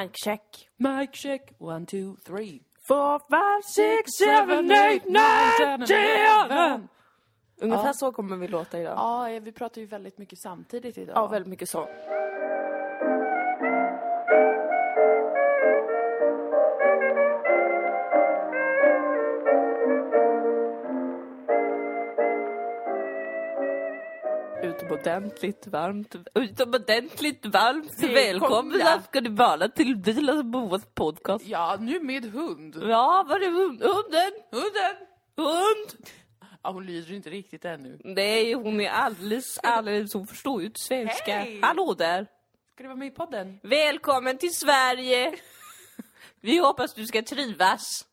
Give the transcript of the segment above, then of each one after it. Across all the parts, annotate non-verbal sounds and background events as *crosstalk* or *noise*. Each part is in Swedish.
Mic check. Mic check, one, two, three. Four, five, six, seven, eight, nine, ten. Ungefär Ja. så kommer vi låta idag. Ja, eh, vi pratar ju väldigt mycket samtidigt idag. Ja, väldigt mycket så. Utomordentligt varmt, utomordentligt varmt Välkomna. ska ni vara till Bilas och Boas podcast. Ja, nu med hund. Ja, var är hund- hunden? Hunden! Hund! Ja, hon lyder inte riktigt ännu. Nej, hon är alldeles, alldeles, hon förstår ju inte svenska. Hej! Hallå där! Ska du vara med i podden? Välkommen till Sverige! *laughs* Vi hoppas du ska trivas.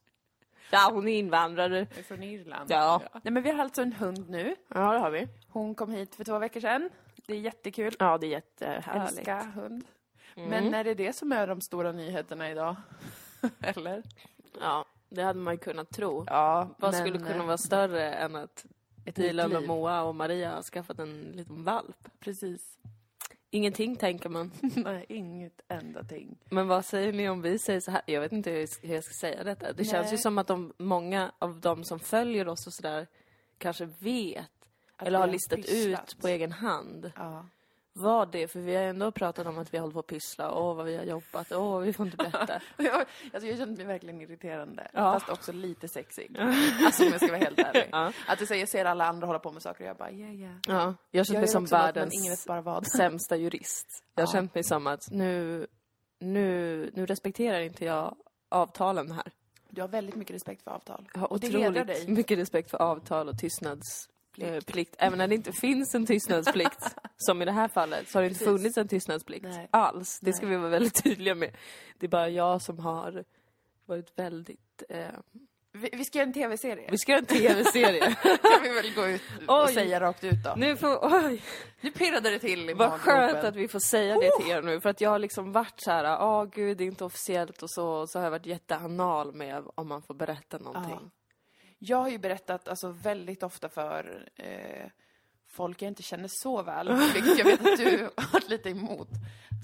Ja, hon är invandrare. Är från Irland. Ja. Nej, men vi har alltså en hund nu. Ja, det har vi. Hon kom hit för två veckor sedan. Det är jättekul. Ja, det är jättehärligt. Älska hund. Men är det det som är de stora nyheterna idag? *laughs* Eller? Ja, det hade man ju kunnat tro. Ja, Vad men, skulle kunna eh, vara större än att nytt och. Moa och Maria har skaffat en liten valp? Precis. Ingenting tänker man. *laughs* Nej, inget enda ting. Men vad säger ni om vi säger så här? Jag vet inte hur jag ska- säga detta. Det känns ju Nej. som att de, många av de som följer oss och sådär kanske vet Att eller har listat pysslat. ut på egen hand Ja. Vad det är. För vi har ändå pratat om att vi håller på att pyssla. Åh, vad vi har jobbat. Åh, vi får inte berätta. *laughs* Jag, alltså jag kände mig verkligen irriterande, Ja. fast också lite sexig. *laughs* Alltså om jag ska vara helt ärlig. Ja. Att du säger, jag ser alla andra hålla på med saker och jag bara, yeah, yeah. Ja, jag känner Jag mig som världens ingen vet bara vad. *laughs* sämsta jurist. Jag har Ja. känt mig som att nu, nu, nu respekterar inte jag avtalen här. Du har väldigt mycket respekt för avtal. Jag har Och otroligt dig. mycket respekt för avtal och tystnadsplikt. Plikt. Även när det inte finns en tystnadsplikt, *laughs* som i det här fallet, så har det inte funnits en tystnadsplikt Nej. alls. Det Nej. ska vi vara väldigt tydliga med. Det är bara jag som har varit väldigt... Eh... Vi, vi ska göra en tv-serie. Vi ska göra en tv-serie. *laughs* kan vi väl gå ut och Oj. säga rakt ut då. nu får... Oj! Nu pirrade det till i Vad skönt att vi får säga det till er nu, för att jag har liksom varit så här, åh gud, det är inte officiellt och så, så har jag varit jätteanal med om man får berätta någonting. Jag har ju berättat alltså, väldigt ofta för eh, folk jag inte känner så väl, *laughs* vilket jag vet att du har varit lite emot.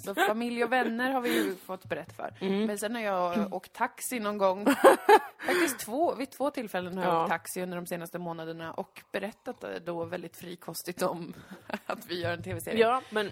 Så familj och vänner har vi ju fått berätta för. Mm. Men sen har jag åkt taxi någon gång, *laughs* faktiskt två, vid två tillfällen har jag Ja. åkt taxi under de senaste månaderna och berättat eh, då väldigt frikostigt om *laughs* att vi gör en tv-serie. Ja, men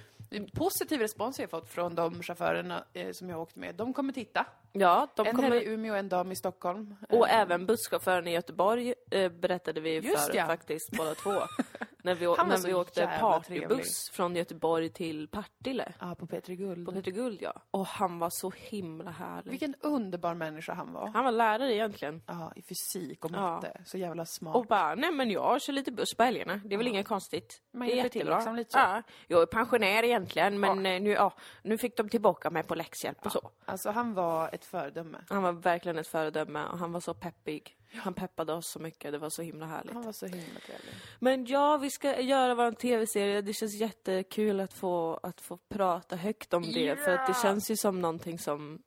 Positiv respons har jag fått från de chaufförerna eh, som jag har åkt med. De kommer titta. Ja, de en kommer... i Umeå en dam i Stockholm. Och Eh, även busschauffören i Göteborg eh, berättade vi Just för ja. faktiskt båda två. *laughs* när vi, när vi åkte partybuss från Göteborg till Partille. Ja, på Petri Guld. På Peter Guld ja. Och han var så himla härlig. Vilken underbar människa han var. Han var lärare egentligen. Ja, i fysik och Ja. matte. Så jävla smart. Och bara, nej men jag kör lite buss på helgerna. Det är väl inget konstigt. Man det är jättebra. liksom lite så. Ja, jag är pensionär egentligen men eh, nu, ja, nu fick de tillbaka mig på läxhjälp och så. Alltså han var ett föredöme. Han var verkligen ett föredöme och han var så peppig. Han peppade oss så mycket, det var så himla härligt. Han var så himla trevlig. Men ja, vi ska göra vår tv-serie. Det känns jättekul att få, att få prata högt om det. För att det känns ju som någonting som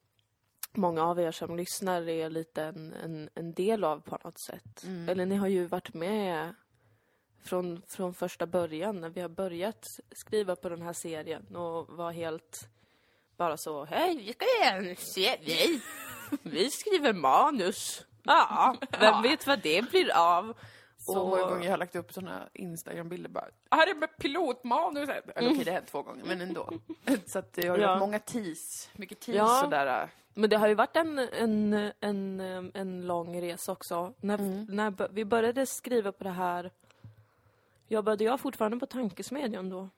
många av er som lyssnar är lite en, en, en del av på något sätt. Mm. Eller ni har ju varit med från, från första början när vi har börjat skriva på den här serien och var helt bara så, hej, vi ska en serie. Vi skriver manus. Ja, vem vet vad det blir av? Så Och- många gånger jag har lagt upp såna Instagram-bilder bara. Här är med pilotmanuset. Eller okej, det har hänt två gånger, men ändå. *laughs* Så att det har Ja. varit många teas. Mycket teas Ja. sådär. äh. Men det har ju varit en, en, en, en lång resa också. När, när b- vi började skriva på det här jobbade jag fortfarande på tankesmedjan då.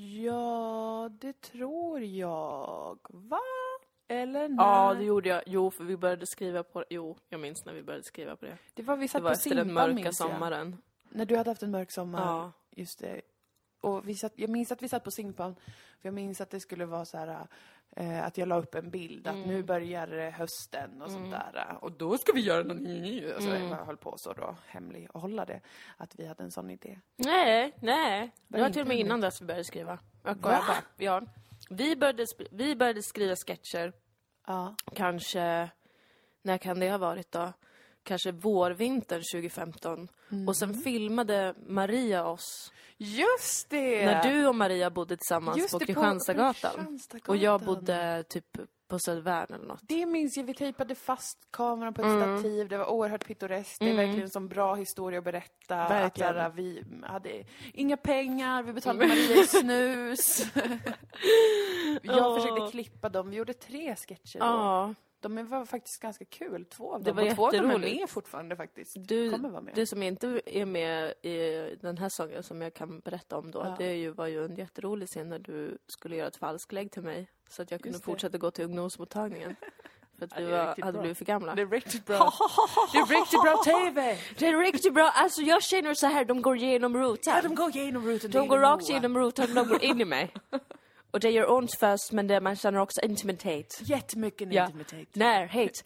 Ja, det tror jag. Va? Eller nej? Ja, det gjorde jag. Jo, för vi började skriva på Jo, jag minns när vi började skriva på det. det var vi Det satt var på efter den Simpan, mörka sommaren. När du hade haft en mörk sommar. Ja. Just det. Och vi satt, jag minns att vi satt på Simpan, för jag minns att det skulle vara så här, eh, att jag la upp en bild, att Mm. nu börjar eh, hösten och sånt där. Och då ska vi göra något nytt. Och så Mm. jag höll på så då, hemlig och hålla det, att vi hade en sån idé. Nej, nej. Det Var till och med innan dess vi började skriva. Jag Va? bara. Ja. Vi började, vi började skriva sketcher Ja. kanske, när kan det ha varit då? Kanske vårvintern 2015. Och sen Mm. filmade Maria oss. Just det! När du och Maria bodde tillsammans Just på det, på- på Kristianstadsgatan. Och jag bodde typ på Södervärn eller något. Det minns jag, vi tejpade fast kameran på ett stativ, det var oerhört pittoreskt, det är verkligen en sån bra historia att berätta. Verkligen. Att vi hade inga pengar, vi betalade Maria i snus. *laughs* jag Ja. försökte klippa dem, vi gjorde tre sketcher då. Ja, De var faktiskt ganska kul, två av Det dem. var och två av dem är med fortfarande faktiskt. du, Kommer vara med. det som inte är med i den här sången som jag kan berätta om då, Ja. det ju, var ju en jätterolig scen när du skulle göra ett falsklägg till mig. Så att jag kunde Just det. fortsätta gå till ungdomsmottagningen. För att vi det var, hade bra. blivit för gamla. Det är riktigt bra. *laughs* Det är riktigt bra TV! Det är riktigt bra, alltså jag känner så här, de går igenom rutan. Ja, de går genom rutan. De går rakt igenom rutan, de går in i mig. *laughs* Och det gör ont först, men det, man känner också intimitet. Jättemycket Ja. intimitet. Närhet.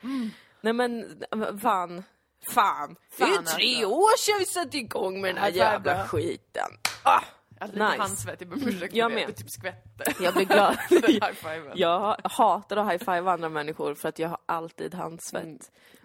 Nej men, fan. Fan. Det är tre alltså. år sedan vi satte igång med den här jävla då. skiten. Ah, Alltså lite Nice. handsvett, jag ber om ursäkt Jag med. Typ skvätter. jag blir glad. *laughs* Jag hatar att high-five andra människor för att jag har alltid handsvett. Mm.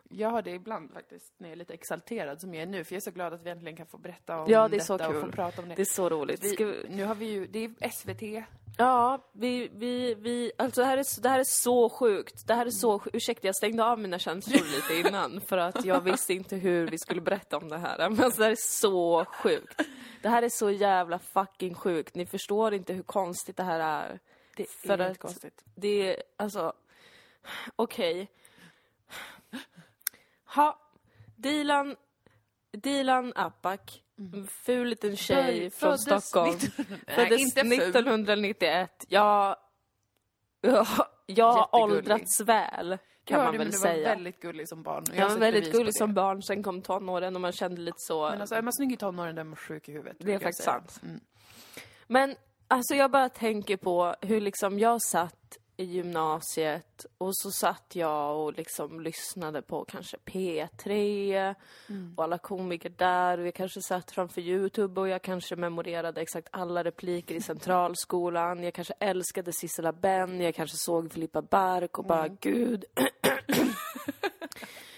Jag har det ibland faktiskt, när jag är lite exalterad som jag är nu, för jag är så glad att vi äntligen kan få berätta om Ja, det är detta så och kul. få prata om det. Det är så roligt. vi, vi, Nu har vi ju, det är SVT. ja, vi, vi, vi, alltså det här, är, det här är så sjukt. Det här är så sjukt. Ursäkta, jag stängde av mina känslor *laughs* lite innan för att jag visste inte hur vi skulle berätta om det här. Men alltså det här är så sjukt. Det här är så jävla fucking sjukt. Ni förstår inte hur konstigt det här är. Det För är att- helt konstigt. Det är, alltså, okej. Ha, Dilan, Dilan Apak, en ful liten tjej Böj, från Mm. föddes Stockholm. 19 Nej, Föddes inte ful. 1991. Jag, jag, jag har Jättegullig. åldrats väl, kan man det- väl men säga. Du var väldigt gullig som barn. jag har var sett väldigt bevis på gullig det. som barn, sen kom tonåren och man kände lite så... Men alltså, är man snygg i tonåren, då är man sjuk i huvudet. Det är brukar jag faktiskt säga. sant. Mm. Men alltså jag bara tänker på hur liksom jag satt i gymnasiet och så satt jag och liksom lyssnade på kanske P3 och alla komiker där och jag kanske satt framför Youtube och jag kanske memorerade exakt alla repliker i *laughs* Centralskolan. Jag kanske älskade Sissela Benn, jag kanske såg Filippa Bark och bara gud *laughs*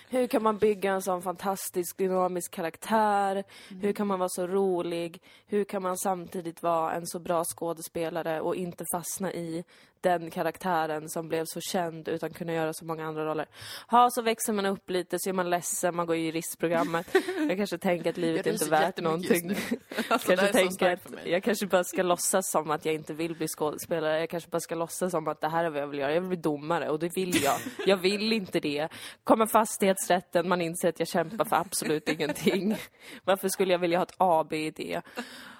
hur kan man bygga en sån fantastisk dynamisk karaktär? Hur kan man vara så rolig? Hur kan man samtidigt vara en så bra skådespelare och inte fastna i den karaktären som blev så känd utan kunna göra så många andra roller? Ja, så växer man upp lite, så är man ledsen, man går i juristprogrammet. Jag kanske tänker att *laughs* livet *laughs* Jag inte är ryser värt någonting. Alltså, kanske är tänker att jag kanske bara ska låtsas som att jag inte vill bli skådespelare. Jag kanske bara ska låtsas som att det här är vad jag vill göra. Jag vill bli domare och det vill jag. Jag vill inte det. Kommer fastighetsrätten, man inser att jag kämpar för absolut ingenting. *laughs* Varför skulle jag vilja ha ett AB i det?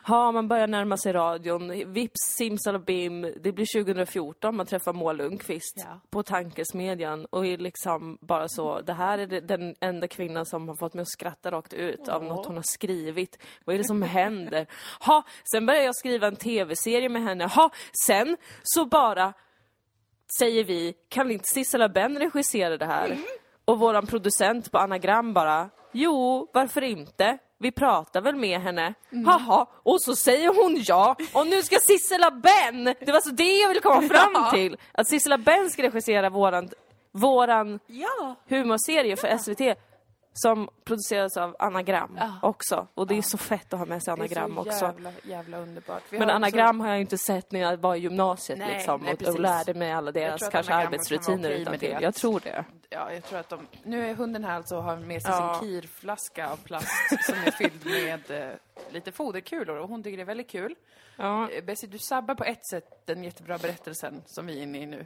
Ja, man börjar närma sig radion. Vips, simsalabim. Det blir 2014, man träffar Moa Lundqvist Ja. på Tankesmedjan och är liksom bara så, det här är den enda kvinnan som har fått mig att skratta rakt ut av något hon har skrivit. Vad är det som händer? *laughs* Ha, sen börjar jag skriva en tv-serie med henne. Ha, sen så bara säger vi, kan inte Sissela Benn regissera det här? Och våran producent på Anagram bara, jo, varför inte? Vi pratar väl med henne. Haha, och så säger hon ja. Och nu ska Sissela Benn, det var så det jag ville komma *laughs* fram till. Att Sissela Benn ska regissera våran, våran Ja! humorserie för SVT. Som produceras av Anagram Ja. också. Och det är så fett att ha med sig Det är Anagram så också. jävla, jävla underbart. Vi Men har anagram har jag inte sett när jag var i gymnasiet Nej, liksom nej, och, och lärde mig alla deras kanske anagram kan arbetsrutiner okej utan med till. det. Jag tror det. Ja, jag tror att de... Nu är hunden här alltså och har med sig Ja. sin kirflaska av plast *laughs* som är fylld med eh, lite foderkulor och hon tycker det är väldigt kul. Ja. Eh, Bessie, du sabbar på ett sätt den jättebra berättelsen som vi är inne i nu.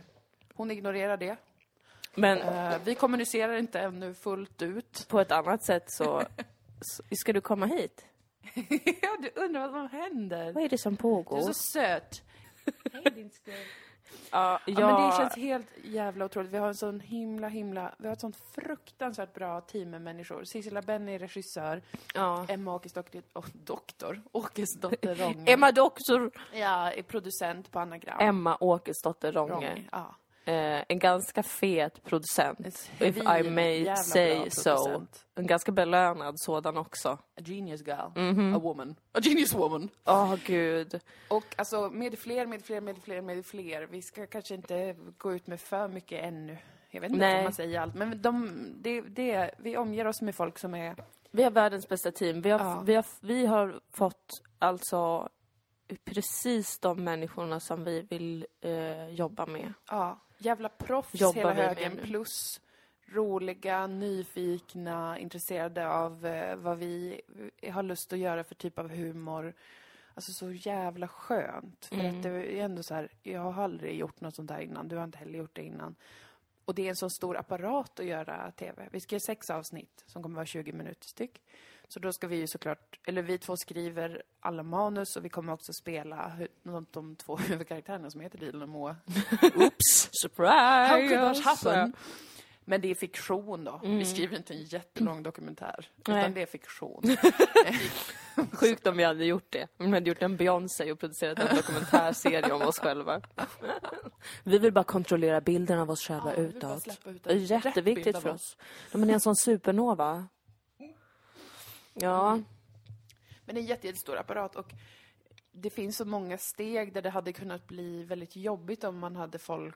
Hon ignorerar det. Men Eh, vi kommunicerar inte ännu fullt ut. på ett annat sätt så, *laughs* så... Ska du komma hit? ja, du undrar vad som händer. Vad är det som Du är pågår? så söt. *laughs* Hej din skull. Ja, Ja, men det känns helt jävla otroligt. Vi har en sån himla, himla... Vi har ett sånt fruktansvärt bra team med människor. Sissela Benn är regissör. ja. Emma Åkesdotter... Oh, doktor. Åkesdotter *laughs* Ronge. Emma Doktor Ja, är producent på Anagram. Emma Åkesdotter Ronge. Ronge. Ja. Eh, en ganska fet producent. If I may say so. En ganska belönad sådan också. A genius girl. Mhm. A woman. A genius woman. Åh gud. Och alltså med fler, med fler, med fler, med fler. Vi ska kanske inte gå ut med för mycket ännu. Jag vet inte Nej. om man säger allt. Men de, det, det, vi omger oss med folk som är... Vi har världens bästa team. Vi har, Ja. vi har, vi har fått alltså precis de människorna som vi vill eh, jobba med. Ja, jävla proffs Jobbar hela högen plus roliga, nyfikna, intresserade av eh, vad vi har lust att göra för typ av humor. Alltså så jävla skönt. För Mm. att det är ändå så här, jag har aldrig gjort något sånt här innan, du har inte heller gjort det innan. Och det är en så stor apparat att göra TV. Vi ska göra sex avsnitt som kommer vara 20 minuter styck. Så då ska vi ju såklart, eller vi två skriver alla manus och vi kommer också spela de, de två *laughs* huvudkaraktärerna som heter Dilan och Moa. Oops! Surprise! How could that happen? Men det är fiktion då. Vi skriver inte en jättelång dokumentär. Nej. Utan det är fiktion. *laughs* Sjukt om vi hade gjort det. Om vi hade gjort en Beyoncé och producerat en dokumentärserie om oss själva. Vi vill bara kontrollera bilden av oss själva Ja, utåt. ut Det är jätteviktigt för oss. oss. Det är en sån supernova. Ja. Men det är en jätte- jättestor apparat och det finns så många steg där det hade kunnat bli väldigt jobbigt om man hade folk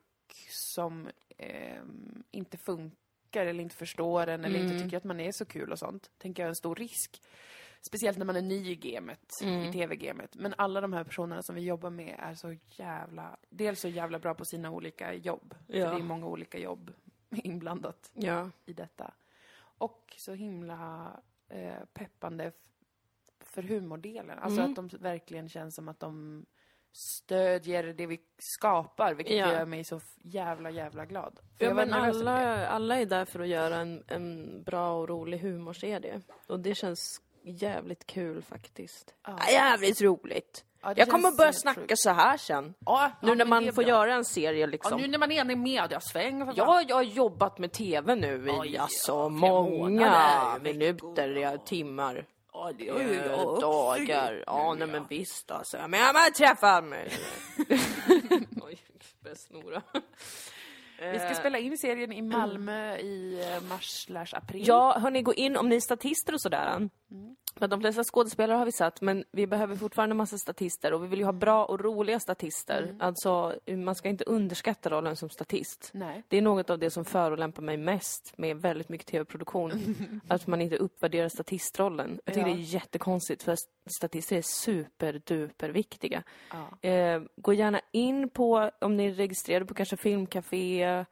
som ehm, inte funkar eller inte förstår en eller inte tycker att man är så kul och sånt. Tänker jag är en stor risk. Speciellt när man är ny i gamet, i tv-gamet. Men alla de här personerna som vi jobbar med är så jävla, dels så jävla bra på sina olika jobb. För Ja. det är många olika jobb *laughs* inblandat Ja. i detta. Och så himla eh, peppande för humordelen. Alltså Mm. att de verkligen känns som att de stödjer det vi skapar, vilket Ja. gör mig så jävla, jävla glad. För Ja, men alla, alla är där för att göra en, en bra och rolig humorserie. Och det känns jävligt kul faktiskt. Ja. Jävligt roligt. Ja, Jag kommer börja snacka sjukt. så här sen. Ja, Nu ja, när man får bra. göra en serie liksom. nu när man är i mediasväng. för fan. Ja, jag har jobbat med TV nu i Oj, alltså många månader, minuter, ja, timmar. Ja, det eh, är jag dagar. Ja, nej men visst alltså. Men jag vill träffa mig. *laughs* *laughs* Oj, snora. Vi ska spela in serien i Malmö i eh, mars slash april. Ja, hörni, gå in om ni är statister och sådär. För de flesta skådespelare har vi satt, men vi behöver fortfarande massa statister och vi vill ju ha bra och roliga statister. Alltså, man ska inte underskatta rollen som statist. Nej. Det är något av det som förolämpar mig mest med väldigt mycket tv-produktion. *laughs* att man inte uppvärderar statistrollen. Jag tycker Ja. det är jättekonstigt för statister är superduper viktiga. Ja. Eh, gå gärna in på, om ni är registrerade på kanske Filmcafé,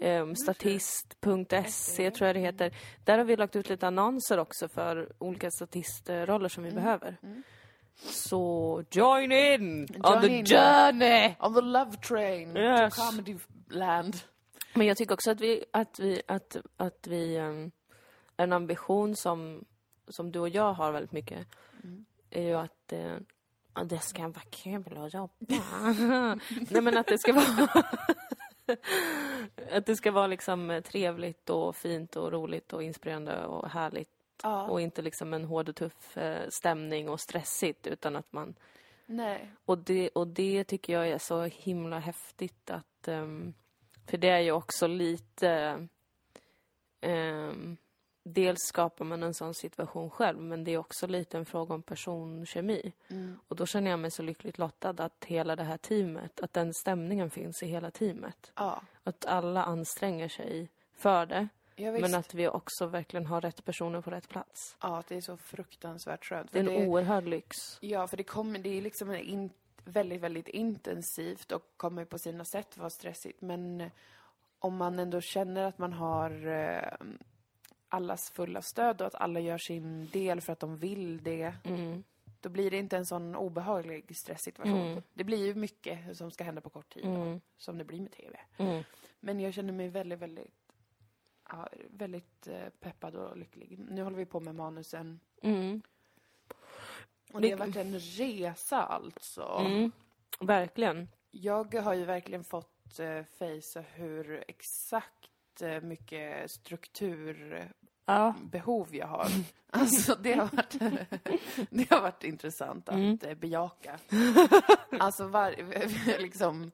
eh, statist.se tror jag det heter. Där har vi lagt ut lite annonser också för olika statistroller som vi behöver. Så join in on the in. journey! On the love train Yes. to comedy land. Men jag tycker också att vi, att vi, att, att vi, um, en ambition som, som du och jag har väldigt mycket, är ju att eh, ja, det ska vara kul att jobba. *laughs* Nej men att det ska vara att det ska vara liksom eh, trevligt och fint och roligt och inspirerande och härligt Ja. och inte liksom en hård och tuff eh, stämning och stressigt utan att man Nej. och det, och det tycker jag är så himla häftigt att... ehm, för det är ju också lite... ehm, dels skapar man en sån situation själv, men det är också lite en fråga om personkemi. Mm. Och då känner jag mig så lyckligt lottad att hela det här teamet, att den stämningen finns i hela teamet. Ja. Att alla anstränger sig för det, Ja, men att vi också verkligen har rätt personer på rätt plats. Ja, det är så fruktansvärt skönt. Det är en oerhörd lyx. Ja, för det kommer, det är liksom in, väldigt, väldigt intensivt och kommer på sina sätt vara stressigt. Men om man ändå känner att man har eh, allas fulla stöd och att alla gör sin del för att de vill det, Mm. då blir det inte en sån obehaglig stresssituation. Det blir ju mycket som ska hända på kort tid, då, Mm. som det blir med TV. Mm. Men jag känner mig väldigt, väldigt, ja, väldigt eh, peppad och lycklig. Nu håller vi på med manusen. Mm. Och det har varit en resa alltså. Mm. Verkligen. Jag har ju verkligen fått eh, fejsa hur exakt eh, mycket strukturbehov Ja. jag har. *laughs* Alltså det har varit, *laughs* det har varit intressant att Mm. eh, bejaka. Alltså var, *laughs* liksom,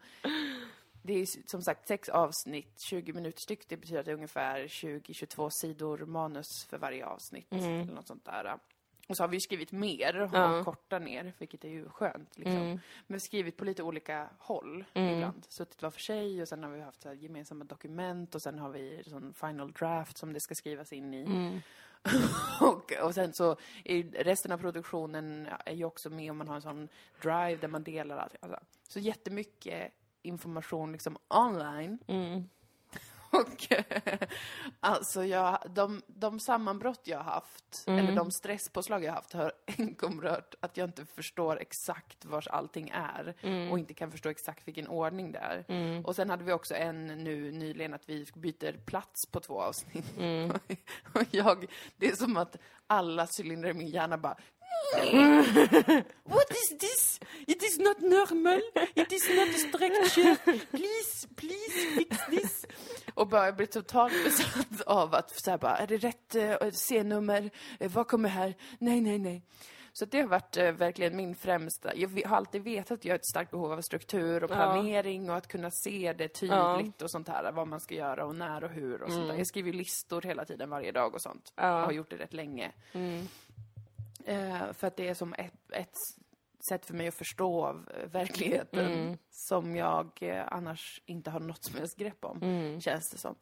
det är som sagt sex avsnitt, 20 minuter styck. Det betyder att det är ungefär 20-22 sidor manus för varje avsnitt. Mm. Eller något sånt där. Och så har vi skrivit mer och Ja. kortat ner, vilket är ju skönt. Liksom. Mm. Men vi har skrivit på lite olika håll Mm. ibland. Suttit var för sig och sen har vi haft så gemensamma dokument och sen har vi sån final draft som det ska skrivas in i. Mm. *laughs* och, och sen så är resten av produktionen är ju också med om man har en sån drive där man delar allt. Alltså, så jättemycket information liksom online. Mm. Och eh, alltså jag, de, de sammanbrott jag har haft, Mm. eller de stresspåslag jag har haft, har *laughs* enkom rört att jag inte förstår exakt vars allting är Mm. och inte kan förstå exakt vilken ordning det är. Och sen hade vi också en nu nyligen att vi byter plats på två avsnitt. Mm. *laughs* och jag, det är som att alla cylindrar i min hjärna bara *laughs* What is this? It is not normal. It is not a structure. Please, please fix this. Och bara blir totalt *laughs* besatt av att så här bara, är det rätt eh, C-nummer? Eh, vad kommer här? Nej, nej, nej. Så det har varit eh, verkligen min främsta... Jag har alltid vetat att jag har ett starkt behov av struktur och Ja. planering och att kunna se det tydligt och sånt här. Vad man ska göra och när och hur och sånt där. Jag skriver listor hela tiden, varje dag och sånt. Ja. Jag har gjort det rätt länge. Eh, för att det är som ett, ett sätt för mig att förstå eh, verkligheten som jag eh, annars inte har något som helst grepp om, känns det som.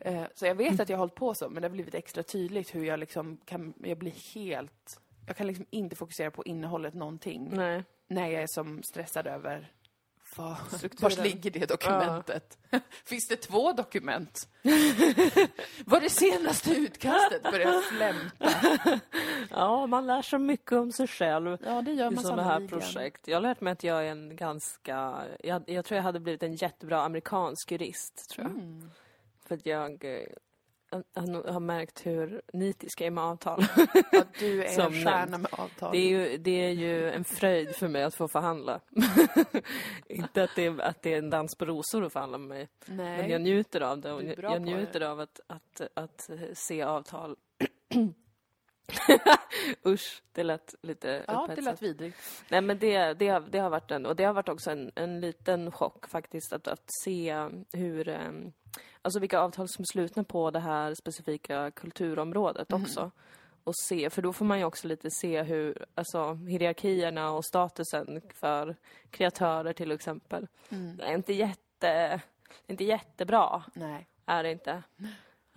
Eh, så jag vet att jag har hållit på så, men det har blivit extra tydligt hur jag liksom kan, jag blir helt, jag kan liksom inte fokusera på innehållet någonting Nej. när jag är som stressad över Strukturen. vars ligger det dokumentet? *laughs* Finns det två dokument? *laughs* Var det senaste utkastet börjar flämta? Ja, man lär sig mycket om sig själv Ja, det gör i man sådana här projekt. Jag har lärt mig att jag är en ganska... Jag, jag tror jag hade blivit en jättebra amerikansk jurist, tror jag. Mm. För att jag eh, har, har märkt hur nitisk jag är med avtal. *laughs* Ja, du är en stjärna med avtal. Det är, ju, det är ju en fröjd för mig att få förhandla. *laughs* Inte att det, är, att det är en dans på rosor att förhandla med mig. Nej. Men jag njuter av det. Och jag, jag njuter av att, att, att se avtal. *clears throat* *laughs* Usch, det lät lite ja, det upphetsat. lät vidrigt. Nej men det, det, har, det har varit en, och det har varit också en, en liten chock faktiskt att, att se hur, eh, alltså vilka avtal som är slutna på det här specifika kulturområdet också. Och se, för då får man ju också lite se hur, alltså hierarkierna och statusen för kreatörer till exempel. Det är inte jätte, inte jättebra, Nej. är det inte.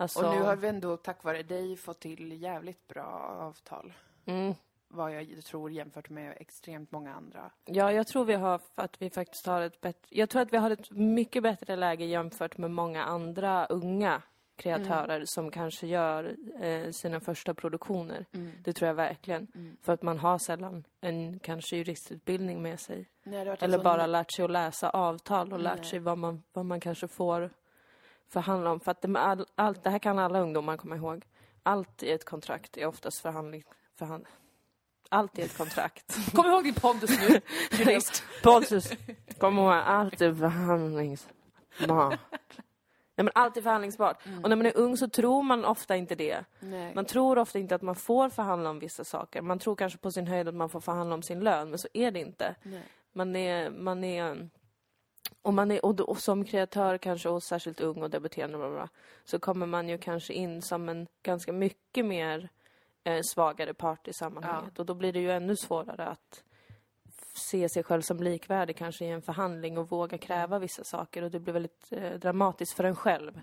Alltså, Och nu har vi ändå tack vare dig fått till jävligt bra avtal. mm, Vad jag tror jämfört med extremt många andra. Ja, jag tror vi har, att vi faktiskt har ett bättre, jag tror att vi har ett mycket bättre läge jämfört med många andra unga kreatörer som kanske gör eh, sina första produktioner. Det tror jag verkligen. För att man har sällan en kanske juristutbildning med sig. Nej, Eller sån- bara lärt sig att läsa avtal och lärt Nej. sig vad man, vad man kanske får förhandla om. För att det, all, allt, det här kan alla ungdomar komma ihåg. Allt i ett kontrakt är oftast förhandling, förhand, allt i ett kontrakt. *laughs* Kom ihåg din pondus nu, *laughs* jurist. Pontus, kom ihåg, allt är förhandlingsbart. Nej, men allt är förhandlingsbart. Och när man är ung så tror man ofta inte det. Nej. Man tror ofta inte att man får förhandla om vissa saker. Man tror kanske på sin höjd att man får förhandla om sin lön, men så är det inte. Nej. Man är, man är, och, man är och, då, och som kreatör kanske, och särskilt ung och debuterande, bla, bla, så kommer man ju kanske in som en ganska mycket mer eh, svagare part i sammanhanget. Och då blir det ju ännu svårare att se sig själv som likvärdig kanske i en förhandling och våga kräva vissa saker. Och det blir väldigt eh, dramatiskt för en själv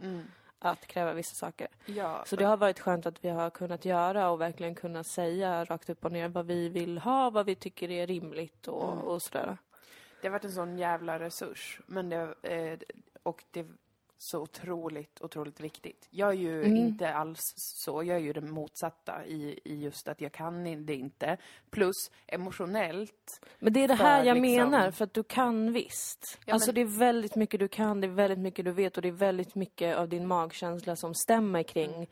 att kräva vissa saker. Ja, Så det har varit skönt att vi har kunnat göra och verkligen kunna säga rakt upp och ner vad vi vill ha, vad vi tycker är rimligt och, och sådär. Det har varit en sån jävla resurs. Men det, eh, och det är så otroligt, otroligt viktigt. Jag är ju Mm. inte alls så. Jag är ju det motsatta i, i just att jag kan det inte. Plus emotionellt. Men det är det här jag liksom- menar, för att du kan visst. Ja, alltså men- det är väldigt mycket du kan, det är väldigt mycket du vet och det är väldigt mycket av din magkänsla som stämmer kring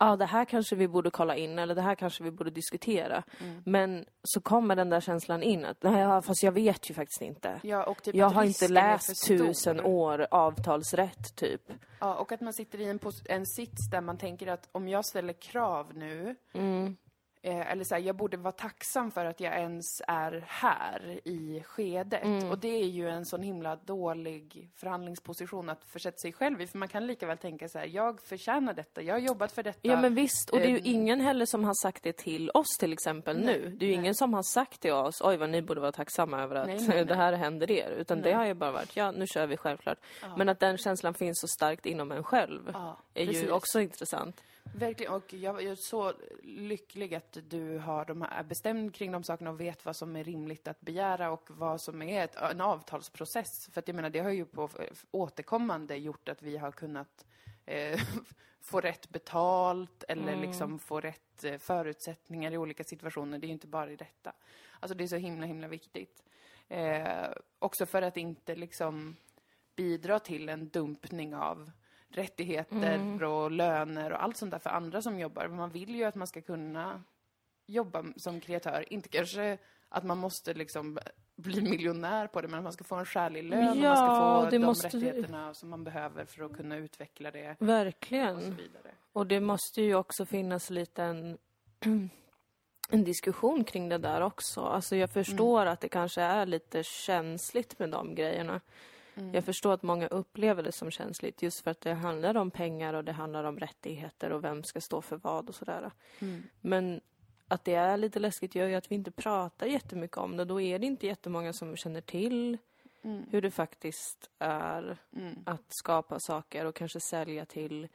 Mm. Ja, det här kanske vi borde kolla in eller det här kanske vi borde diskutera. Mm. Men så kommer den där känslan in att nej, fast jag vet ju faktiskt inte. Ja, och typ jag har inte läst tusen år avtalsrätt, typ. Ja, och att man sitter i en, en sits där man tänker att om jag ställer krav nu, eh, eller så här, jag borde vara tacksam för att jag ens är här i skedet. Och det är ju en sån himla dålig förhandlingsposition att försätta sig själv i, för man kan lika väl tänka så här, jag förtjänar detta, jag har jobbat för detta. Ja men visst, och det är ju Ehm. ingen heller som har sagt det till oss till exempel nu. Det är ju ingen som har sagt till oss, oj vad ni borde vara tacksamma över att Nej, nej, *laughs* nej. det här händer er. Utan det har ju bara varit, ja nu kör vi självklart. Men att den känslan finns så starkt inom en själv Ja, är ju precis. också intressant. Verkligen, och jag är så lycklig att du har de här, är bestämd kring de sakerna och vet vad som är rimligt att begära och vad som är ett, en avtalsprocess. För att jag menar, det har ju på återkommande gjort att vi har kunnat eh, *laughs* få rätt betalt eller liksom få rätt eh, förutsättningar i olika situationer. Det är ju inte bara i detta. Alltså det är så himla, himla viktigt. Eh, också för att inte liksom bidra till en dumpning av rättigheter och löner och allt sånt där för andra som jobbar. Man vill ju att man ska kunna jobba som kreatör. Inte kanske att man måste liksom bli miljonär på det, men att man ska få en skälig lön och man Ja, ska få de måste- rättigheterna som man behöver för att kunna utveckla det och så Verkligen. vidare. Och det måste ju också finnas lite en, *clears throat* en diskussion kring det där också. Alltså jag förstår att det kanske är lite känsligt med de grejerna. Jag förstår att många upplever det som känsligt just för att det handlar om pengar och det handlar om rättigheter och vem ska stå för vad och sådär. Men att det är lite läskigt gör ju att vi inte pratar jättemycket om det. Då är det inte jättemånga som känner till hur det faktiskt är att skapa saker och kanske sälja till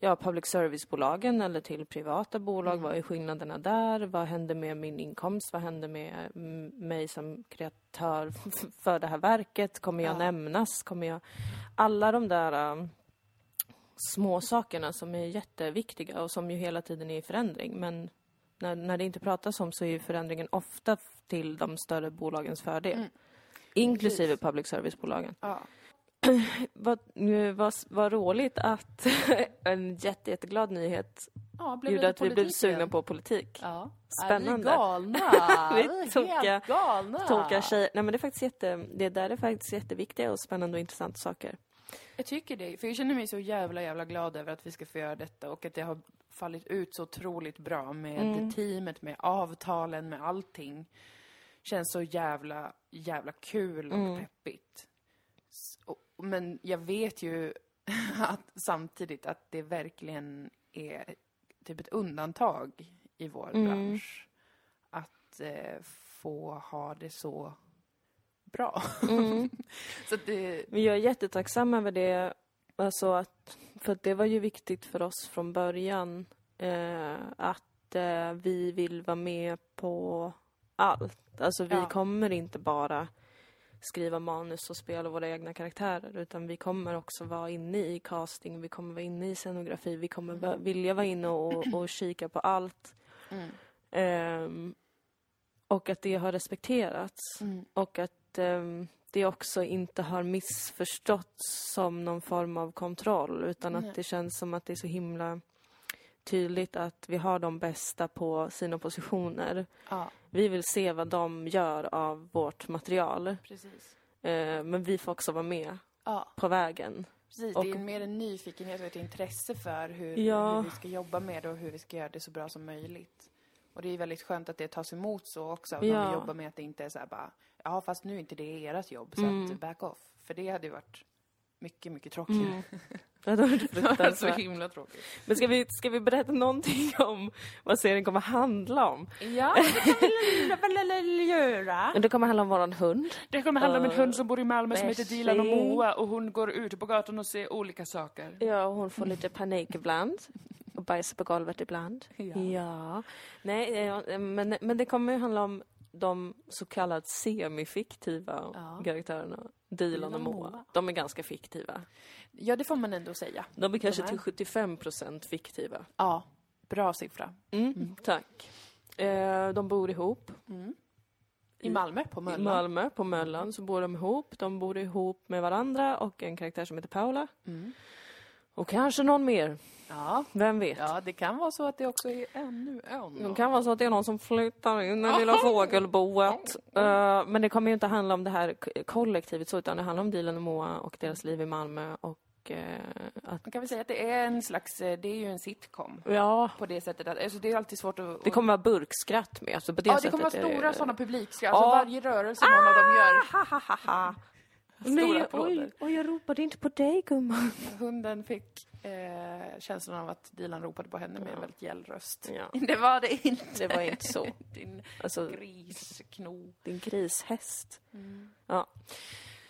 ja, public service-bolagen eller till privata bolag. Vad är skillnaderna där? Vad händer med min inkomst? Vad händer med mm, mig som kreatör *laughs* för det här verket? Kommer jag Ja. nämnas? Kommer jag... Alla de där um, små sakerna som är jätteviktiga och som ju hela tiden är i förändring. Men när, när det inte pratas om så är förändringen ofta till de större bolagens fördel. Inklusive public service-bolagen. Ja. *clears throat* Vad, vad, vad roligt att *laughs* en jätte, jätteglad nyhet Ja, blev gjorde att vi blev sugna på politik. Ja. Spännande. Är vi galna? *laughs* Vi är tokiga- galna. Tolka tjejer. Nej men det är faktiskt jätte, det där är faktiskt jätteviktiga och spännande och intressanta saker. Jag tycker det, för jag känner mig så jävla, jävla glad över att vi ska få göra detta och att det har fallit ut så otroligt bra med Mm. teamet, med avtalen, med allting. Känns så jävla, jävla kul och Mm. peppigt. Och- Men jag vet ju *laughs* att, samtidigt att det verkligen är typ ett undantag i vår Mm. bransch. Att eh, få ha det så bra. Mm. *laughs* så det, Men jag är jättetacksam över det. Alltså att, för att det var ju viktigt för oss från början eh, att eh, vi vill vara med på allt. Alltså vi Ja. kommer inte bara skriva manus och spela våra egna karaktärer utan vi kommer också vara inne i casting, vi kommer vara inne i scenografi, vi kommer va- vilja vara inne och, och kika på allt. Mm. Ehm, och att det har respekterats. Mm. Och att ehm, det också inte har missförståtts som någon form av kontroll utan att det känns som att det är så himla tydligt att vi har de bästa på sina positioner. ja, Vi vill se vad de gör av vårt material. precis. Eh, men vi får också vara med Ja, på vägen. precis. Och- det är mer en nyfikenhet och ett intresse för hur, Ja. hur vi ska jobba med det och hur vi ska göra det så bra som möjligt. Och det är väldigt skönt att det tas emot så också, att Ja. man jobbar med att det inte är så här bara, ja fast nu är inte det ert jobb, så Mm. att back off. För det hade ju varit mycket, mycket tråkigare. Mm. *laughs* Det hade varit så himla tråkigt. Men ska vi, ska vi berätta någonting om vad serien kommer handla om? Ja, *laughs* det kan vi göra. Det kommer handla om våran hund. Det kommer handla om en hund som bor i Malmö som heter. Dilan och Moa och hon går ut på gatan och ser olika saker. Ja, hon får lite panik ibland. Och bajsar på golvet ibland. Ja. Ja. Nej, eh, men, men det kommer ju handla om de så kallat semifiktiva Ja. karaktärerna. Dilan och Moa. De är ganska fiktiva. Ja, det får man ändå säga. De är kanske till 75 procent fiktiva. Ja, bra siffra. Mm, Tack. Eh, de bor ihop. I Malmö, på I Möllan. Malmö, på Möllan, så bor de ihop. De bor ihop med varandra och en karaktär som heter Paula. Mm. Och kanske någon mer. Ja. Vem vet? ja, det kan vara så att det också är ännu en. Det kan vara så att det är någon som flyttar in i lilla fågelboet. *laughs* Eh, men det kommer ju inte handla om det här kollektivet så, utan det handlar om Dilan och Moa och deras liv i Malmö och eh, att... Man kan väl säga att det är en slags, eh, det är ju en sitcom. Ja, På det sättet att, alltså det är alltid svårt att... det kommer vara burkskratt med. Alltså på det Ja, det sättet kommer vara stora sådana publikskratt. Alltså Ja. varje rörelse någon av dem gör. Ha, ha, ha, ha. Stora Nej, applåder. oj, oj, jag ropade inte på dig gumman. Hunden fick eh, känslan av att Dilan ropade på henne med en väldigt gäll röst. Ja. *laughs* Det var det inte. Det var inte så. *laughs* Din Alltså, griskno. din grishäst. Ja.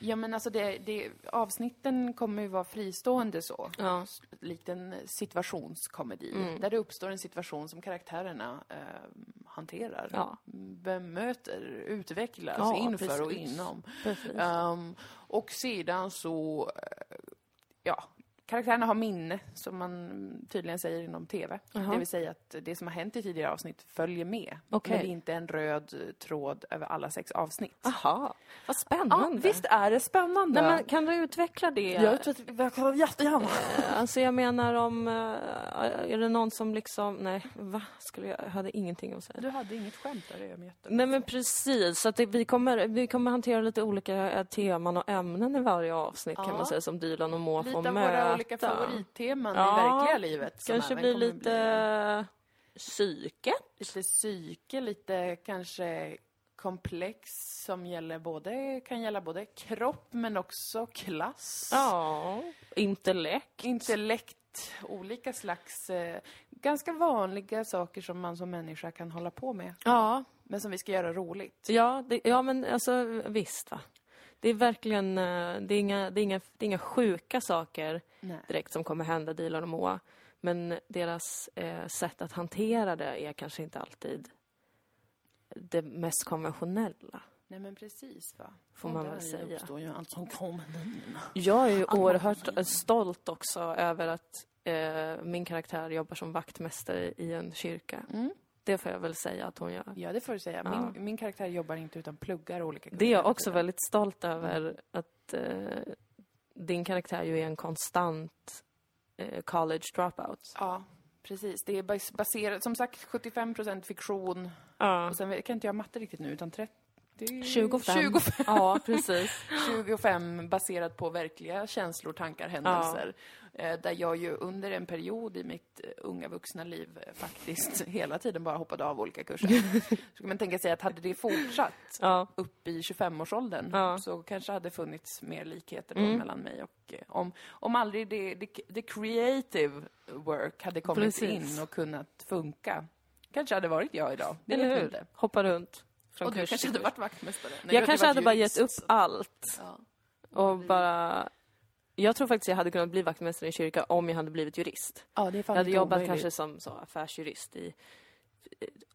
Ja, men alltså det, det, avsnitten kommer ju vara fristående så. Ja. Likt en situationskomedi. Mm. Där det uppstår en situation som karaktärerna eh, hanterar. Ja. Bemöter, utvecklas Ja, inför och precis. inom. Precis. Ehm, och sedan så, eh, ja, karaktärerna har minne, som man tydligen säger inom TV. Jaha. Det vill säga att det som har hänt i tidigare avsnitt följer med. Okej. Men det är inte en röd tråd över alla sex avsnitt. Aha, vad Ja, spännande. visst är det spännande? Nej, men kan du utveckla det? Jag vi kan jättegärna. Alltså jag menar om... eh, Är det någon som liksom... Nej, va? Skulle jag, jag hade ingenting att säga. Du hade inget skämt där, det mig jätte... Nej men precis, så att det, vi, kommer, vi kommer hantera lite olika eh, teman och ämnen i varje avsnitt kan Ja. man säga som Dylan och Moa får möta. Olika favoritteman Ja, i verkliga livet. Kanske blir lite psyke. lite psyke, lite kanske komplex som gäller både, kan gälla både kropp men också klass. Ja, intellekt. Intellekt, olika slags, eh, ganska vanliga saker som man som människa kan hålla på med. Ja, Men som vi ska göra roligt. ja, det, ja men alltså visst va. Det är verkligen, eh, det är inga, det är inga, det är inga sjuka saker Nej. direkt som kommer hända Dilan och Moa. Men deras eh, sätt att hantera det är kanske inte alltid det mest konventionella. Nej men precis va. Får man väl säga. uppstår ju allt som kommer. Jag är ju oerhört stolt också över att eh, min karaktär jobbar som vaktmästare i en kyrka. Mm. Det får jag väl säga att hon gör. Ja det får du säga. Ja. Min, min karaktär jobbar inte utan pluggar olika Det är jag kurser. också väldigt stolt över att eh, din karaktär ju är en konstant eh, college dropout. Ja, precis. Det är bas- baserat, som sagt, 75% fiktion. Ja. Och sen kan inte jag matte riktigt nu, utan 30... 25. 25. Ja, precis. *laughs* 25 baserat på verkliga känslor, tankar, händelser. Eh, Där jag ju under en period i mitt eh, unga vuxna liv eh, faktiskt *laughs* hela tiden bara hoppade av olika kurser. *laughs* Så kan man tänka sig att hade det fortsatt Ja. upp i 25-årsåldern Ja. så kanske hade funnits mer likheter Mm. mellan mig och eh, om, om aldrig det, det, det creative work hade kommit Precis. in och kunnat funka. Kanske hade varit jag idag. Det Eller vet hur? inte. Hoppa runt. Och du kanske hade varit vaktmästare. Nej, Jag kanske hade bara gett upp allt Ja. och bara... Jag tror faktiskt jag hade kunnat bli vaktmästare i en kyrka om jag hade blivit jurist. ja, det är fan Jag hade jobbat omöjligt. kanske som så, affärsjurist i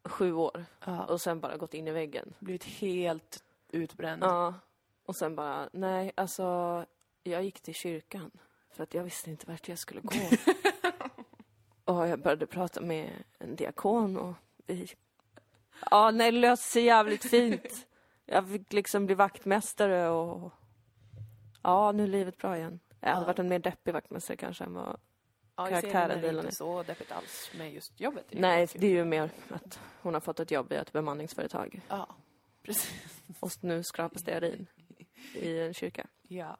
sju år Ja, och sen bara gått in i väggen. blivit helt utbränd. Ja. Och sen bara, nej, alltså, jag gick till kyrkan för att jag visste inte vart jag skulle gå. *laughs* och jag började prata med en diakon och vi... Ja, nej, det löste sig jävligt fint. Jag fick liksom bli vaktmästare och... Ja, nu är livet bra igen. Jag hade Ja. varit en mer deppig vaktmästare kanske än vad... Ja, i karaktären serien är det inte så deppigt alls med just jobbet. Nej, det. det är ju mer att hon har fått ett jobb i ett bemanningsföretag. Ja, precis. Och nu skrapas stearin i en kyrka. Ja.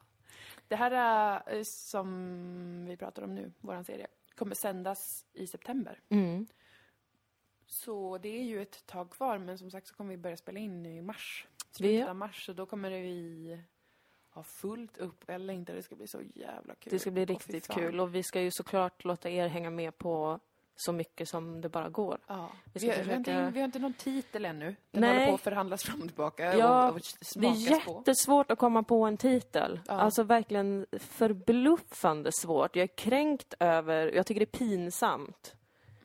Det här eh, som vi pratar om nu, våran serie, kommer sändas i september. Mm. Så det är ju ett tag kvar, men som sagt så kommer vi börja spela in i mars. Slutet av mars, så då kommer det vi ha fullt upp eller inte. Det ska bli så jävla kul. Det ska bli riktigt fan. kul och vi ska ju såklart låta er hänga med på så mycket som det bara går. Ja. Vi Vi, har, vi, har inte, försöka- vi har inte någon titel ännu. Den Nej. håller på att förhandlas fram och tillbaka Ja, och, och Det är på. jättesvårt att komma på en titel. Ja. Alltså verkligen förbluffande svårt. Jag är kränkt över, jag tycker det är pinsamt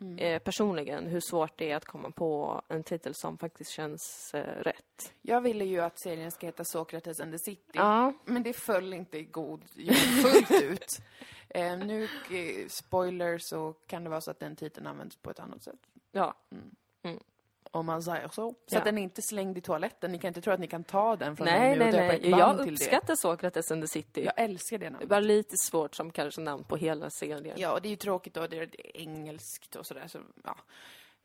Mm. eh, personligen hur svårt det är att komma på en titel som faktiskt känns eh, rätt. Jag ville ju att serien ska heta Sokrates and the City. Ja, Men det föll inte i god fullt ut. *laughs* Eh, nu, eh, spoiler, så kan det vara så att den titeln används på ett annat sätt. ja. Om man säger så. Så Ja. att den är inte slängd i toaletten. Ni kan inte tro att ni kan ta den från Nej, nu nej, och döpa nej. ett band Jag uppskattar Sokrates and the City. det. Jag älskar det Det namnet. bara lite svårt som kanske namn på hela serien. Ja, och det är ju tråkigt då. Det är det är engelskt och sådär. Så, ja.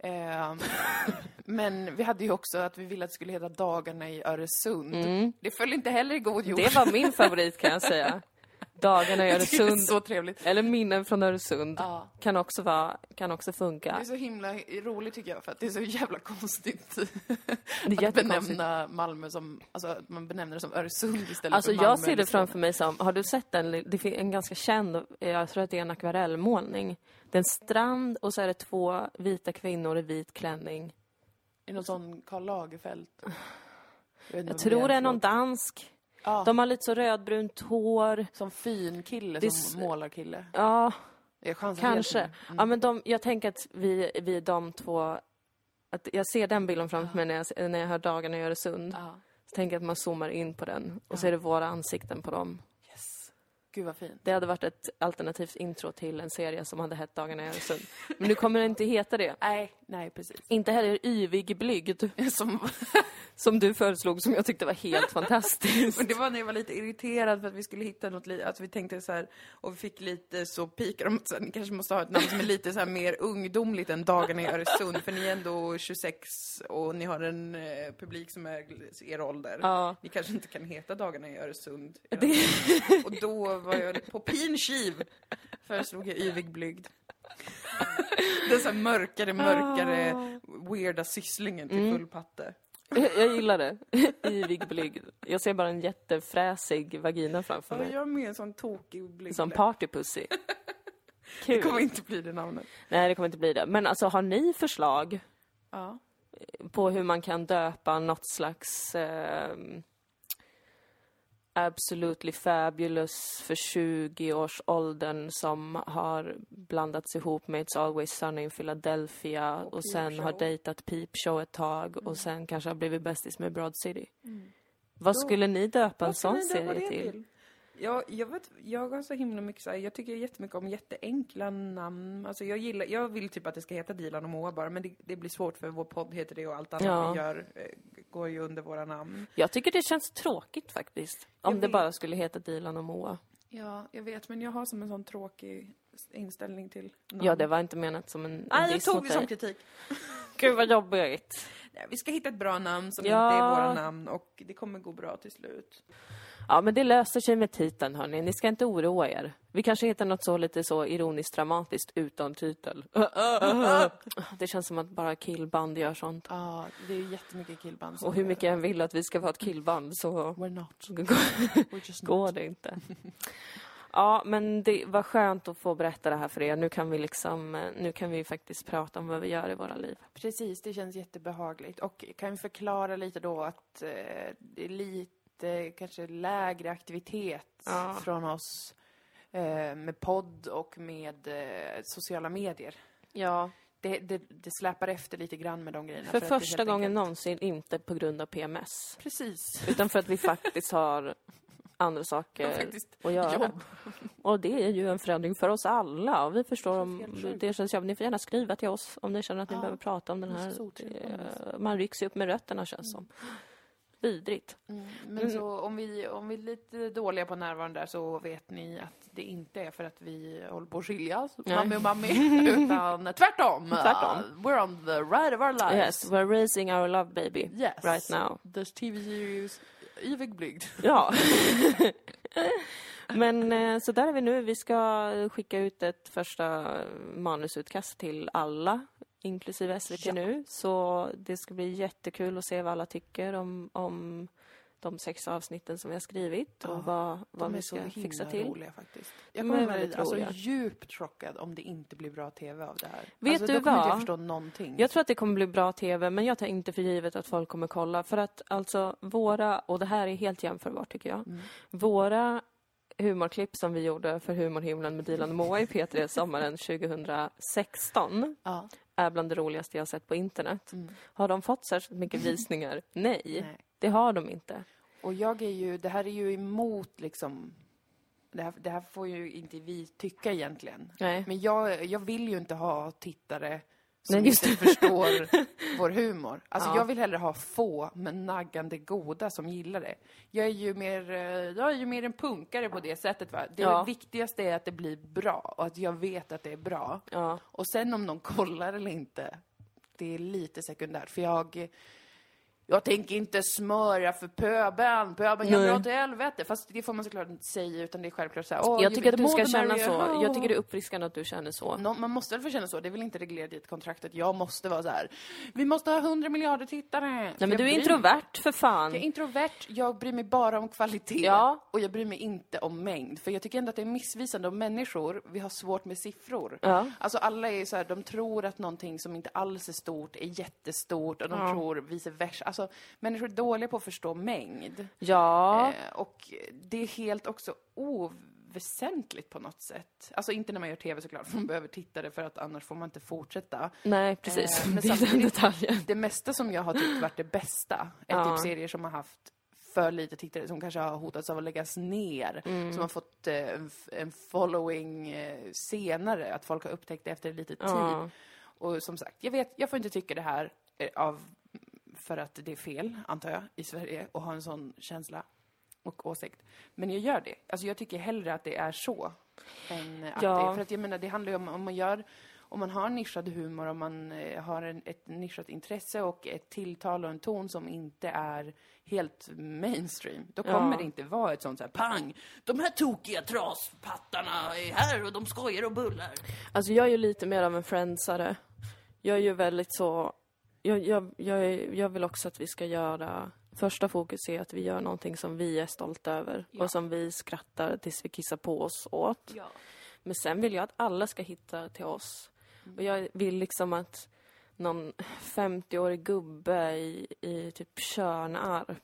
Ehm, *laughs* men vi hade ju också att vi ville att det skulle heta Dagarna i Öresund. Mm. Det föll inte heller i god jord. Det var min *laughs* favorit kan jag säga. Dagarna i det är Öresund, så trevligt. eller minnen från Öresund, Ja. kan också, vara, kan också Det funka. är så himla roligt tycker jag, för att det är så jävla konstigt *laughs* Det är att benämna Malmö som, alltså att man benämner det som Öresund istället Alltså för Malmö jag ser det Skåne. framför mig som, har du sett den? Det finns en ganska känd, jag tror att det är en akvarellmålning. Det är en strand och så är det två vita kvinnor i vit klänning. Är det någon sån Karl Lagerfeld? Jag, Jag tror det är någon dansk. Ja. De har lite så rödbrunt hår. Som fin kille, Det som målarkille. Ja, kanske. nu. Ja, men de, jag tänker att vi, vi de två... Att jag ser den bilden framför mig när jag, när jag hör Dagarna i Öresund. Ja. Så tänker jag att man zoomar in på den och så är det våra ansikten på dem. Yes. Gud vad fint. Det hade varit ett alternativt intro till en serie som hade hett Dagarna i Öresund. Men nu kommer det inte heta det. Nej, nej precis. Inte heller Yvig Blygd, *laughs* Som, som du föreslog, som jag tyckte var helt *laughs* fantastiskt. men det var när jag var lite irriterad för att vi skulle hitta något, li- att vi tänkte så här, och vi fick lite så pikar om att ni kanske måste ha ett namn som är lite så här mer ungdomligt än Dagarna i Öresund, för ni är ändå 26 och ni har en eh, publik som är er ålder. Ja. Ni kanske inte kan heta Dagarna i Öresund. Det, Och då var jag på pin kiv föreslog jag Yvig Blygd. Den så här mörkare, mörkare, weirda sysslingen till full patte. jag gillar det. Yvig Blygd. Jag ser bara en jättefräsig vagina framför Ja, mig. jag är med en sån tokig blygd. Som partypussy. *laughs* Det kommer Kul. inte bli det namnet. Nej, det kommer inte bli det. Men alltså, har ni förslag Ja. på hur man kan döpa något slags eh, Absolutely Fabulous för 20-årsåldern som har blandats ihop med It's Always Sunny in Philadelphia och, Och sen har dejtat Peep Show ett tag Mm. och sen kanske har blivit bästis med Broad City. Vad skulle ni döpa en sån serie det till? Jag, jag, vet, jag har så himla mycket så här, jag tycker jättemycket om jätteenkla namn. Alltså jag gillar, jag vill typ att det ska heta Dilan och Moa bara, men det, det blir svårt för vår podd heter det och allt annat Ja. vi gör eh, går ju under våra namn. Jag tycker det känns tråkigt faktiskt. Om Jag det vet. bara skulle heta Dilan och Moa. Ja, jag vet, men jag har som en sån tråkig inställning till namn. Ja, det var inte menat som en, en Nej, jag diss tog det som kritik. *laughs* Gud vad jobbigt. Nej, vi ska hitta ett bra namn som Ja. inte är våra namn och det kommer gå bra till slut. Ja, men det löser sig med titeln, hörni. Ni ska inte oroa er. Vi kanske hittar något så lite så ironiskt dramatiskt utan titel. *laughs* Det känns som att bara killband gör sånt. Ja, det är jättemycket killband Och hur mycket jag än vill att vi ska vara ett killband så We're not. *laughs* We're just not. går det inte. Ja, men det var skönt att få berätta det här för er. Nu kan vi liksom, nu kan vi faktiskt prata om vad vi gör i våra liv. Precis, det känns jättebehagligt. Och kan vi förklara lite då att eh, det är lite kanske lägre aktivitet Ja. från oss eh, med podd och med eh, sociala medier. Ja, Det, det, det släpar efter lite grann med de grejerna. för det första gången enkelt- någonsin inte på grund av PMS. Precis. Utan för att vi faktiskt har andra saker *laughs* att göra. Jobb. Och det är ju en förändring för oss alla. Och vi förstår om det känns jobbigt. Ni får gärna skriva till oss om ni känner att ni Ja, behöver prata om den här. eh, Man rycks ju upp med rötterna känns som. Vidrigt. Mm, men så om vi, om vi är lite dåliga på närvaron där så vet ni att det inte är för att vi håller på att skiljas, Nej. mammi och mammi, utan *laughs* tvärtom. Tvärtom. Uh, we're on the ride of our lives. Yes, we're raising our love baby. Yes. Right now. The TV series Yvig Blygd. Ja. *laughs* *laughs* Men eh, så där är vi nu. Vi ska skicka ut ett första manusutkast till alla, inklusive SVT Ja. nu. Så det ska bli jättekul att se vad alla tycker om, om de sex avsnitten som vi har skrivit och Ja, vad, vad De vi är så ska himla fixa till. roliga faktiskt. Jag De kommer är vara alltså, djupt chockad om det inte blir bra TV av det här. Vet alltså, du då kommer inte vad? jag förstå någonting. Jag tror att det kommer bli bra TV, men jag tar inte för givet att folk kommer kolla. För att alltså våra, och det här är helt jämförbart tycker jag, Mm. våra humorklipp som vi gjorde för Humorhimlen med Dilan och Moa i P3 *laughs* sommaren 2016 Ja. är bland det roligaste jag sett på internet. Mm. Har de fått särskilt mycket visningar? *laughs* Nej, Nej. det har de inte. Och jag är ju, det här är ju emot liksom, det här, det här får ju inte vi tycka egentligen. Nej. Men jag, jag vill ju inte ha tittare som Nej, inte förstår *laughs* vår humor. Alltså Ja. jag vill hellre ha få, men naggande goda som gillar det. Jag är ju mer, eh, jag är ju mer en punkare på det sättet va. Det Ja. viktigaste är att det blir bra och att jag vet att det är bra. Ja. Och sen om någon kollar eller inte, det är lite sekundärt. För jag, jag tänker inte smöra för pöben, pöben kan dra till helvete. Fast det får man såklart inte säga, utan det är självklart så här, "Åh, Jag tycker att du ska känna merrier." så. Jag tycker det är uppfriskande att du känner så. Nå, man måste väl få känna så, det är väl inte reglerat i ett kontrakt att jag måste vara så här. vi måste ha 100 miljarder tittare. Nej, men du är bryr- introvert för fan. Jag är introvert, jag bryr mig bara om kvalitet. Ja. Och jag bryr mig inte om mängd. För jag tycker ändå att det är missvisande om människor, vi har svårt med siffror. Ja. Alltså alla är så här, de tror att någonting som inte alls är stort är jättestort och de Ja. tror vice versa. Alltså människor är dåliga på att förstå mängd. Ja, Eh, och det är helt också oväsentligt på något sätt. Alltså inte när man gör TV såklart, *laughs* för man behöver tittare för att annars får man inte fortsätta. nej precis. Eh, men *laughs* det är den detaljen. Det mesta som jag har tyckt varit det bästa är Ja. typ serier som har haft för lite tittare, som kanske har hotats av att läggas ner. Mm. Som har fått eh, en following eh, senare, att folk har upptäckt det efter lite tid. Ja. Och som sagt, jag vet, jag får inte tycka det här eh, av, för att det är fel, antar jag, i Sverige, och ha en sån känsla och åsikt. Men jag gör det. Alltså jag tycker hellre att det är så, än att Ja. det är... För att jag menar, det handlar ju om, om man gör om man har nischad humor, om man eh, har en, ett nischat intresse och ett tilltal och en ton som inte är helt mainstream, då Ja. kommer det inte vara ett sånt så här pang, de här tokiga traspattarna är här och de skojar och bullar. Alltså jag är ju lite mer av en friendsare. Jag är ju väldigt så... Jag, jag, jag, jag vill också att vi ska göra... Första fokus är att vi gör någonting som vi är stolta över Ja. och som vi skrattar tills vi kissar på oss åt. Ja. Men sen vill jag att alla ska hitta till oss. Och jag vill liksom att någon 50-årig gubbe i, i typ Tjörnarp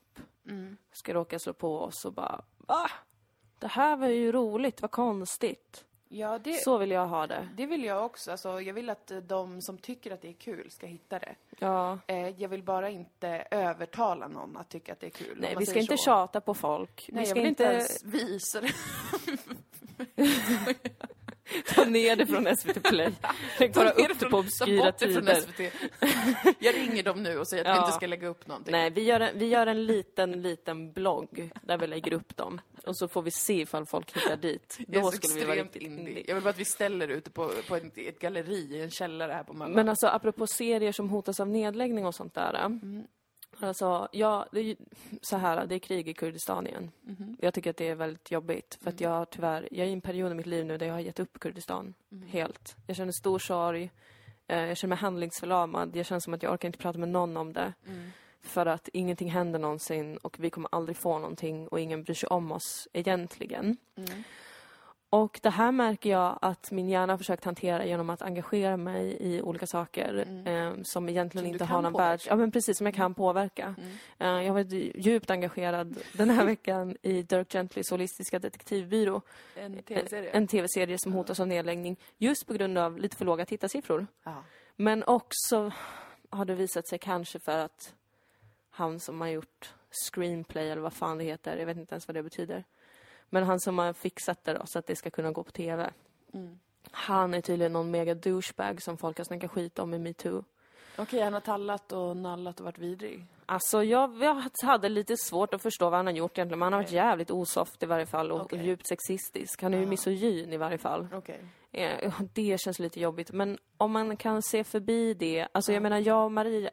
Mm. ska råka slå på oss och bara Va? Det här var ju roligt, vad konstigt. Ja, det, Så vill jag ha det. det vill jag också. Alltså, jag vill att eh, de som tycker att det är kul ska hitta det. Ja. Eh, jag vill bara inte övertala någon att tycka att det är kul. Nej, vi ska inte så. tjata på folk. Nej, vi ska jag vill inte inte ens visa det. *laughs* *laughs* *laughs* *laughs* ta ner det från SVT Play. Lägg bara upp det på obskyra det tider. Jag ringer dem nu och säger att vi Ja. inte ska lägga upp någonting. Nej, vi gör, en, vi gör en liten, liten blogg där vi lägger upp dem. Och så får vi se ifall folk hittar dit. Det är Då så skulle vi vara extremt riktigt indie. Jag vill bara att vi ställer ute på, på ett, ett galleri i en källare här på Malmö. Men alltså apropå serier som hotas av nedläggning och sånt där. Mm. Alltså, ja, det är så här, det är krig i Kurdistan igen. Mhm. Jag tycker att det är väldigt jobbigt. För Mm. att jag har tyvärr, jag är i en period i mitt liv nu där jag har gett upp Kurdistan. Mm. Helt. Jag känner stor sorg. Eh, Jag känner mig handlingsförlamad. Jag känner som att jag orkar inte prata med någon om det. Mm. För att ingenting händer någonsin och vi kommer aldrig få någonting och ingen bryr sig om oss egentligen. Mm. Och det här märker jag att min hjärna har försökt hantera genom att engagera mig i olika saker eh, som egentligen Mm. Som inte har någon världs... Ja, men precis, som jag kan påverka. Mm. Eh, jag har varit djupt engagerad den här *laughs* veckan i Dirk Gentlys holistiska detektivbyrå. En tv-serie. En tv-serie som hotas av nedläggning just på grund av lite för låga tittarsiffror. Ja. Men också har det visat sig kanske för att han som har gjort screenplay eller vad fan det heter, jag vet inte ens vad det betyder. Men han som har fixat det då, så att det ska kunna gå på tv. Mm. Han är tydligen någon mega douchebag som folk har snackat skit om i metoo. Okej, han har tallat och nallat och varit vidrig. Alltså jag, jag hade lite svårt att förstå vad han har gjort egentligen, men han har varit jävligt osoft i varje fall och, och djupt sexistisk. Han är ju misogyn i varje fall. Okej. Eh, Det känns lite jobbigt, men om man kan se förbi det. Alltså jag menar, jag och Maria,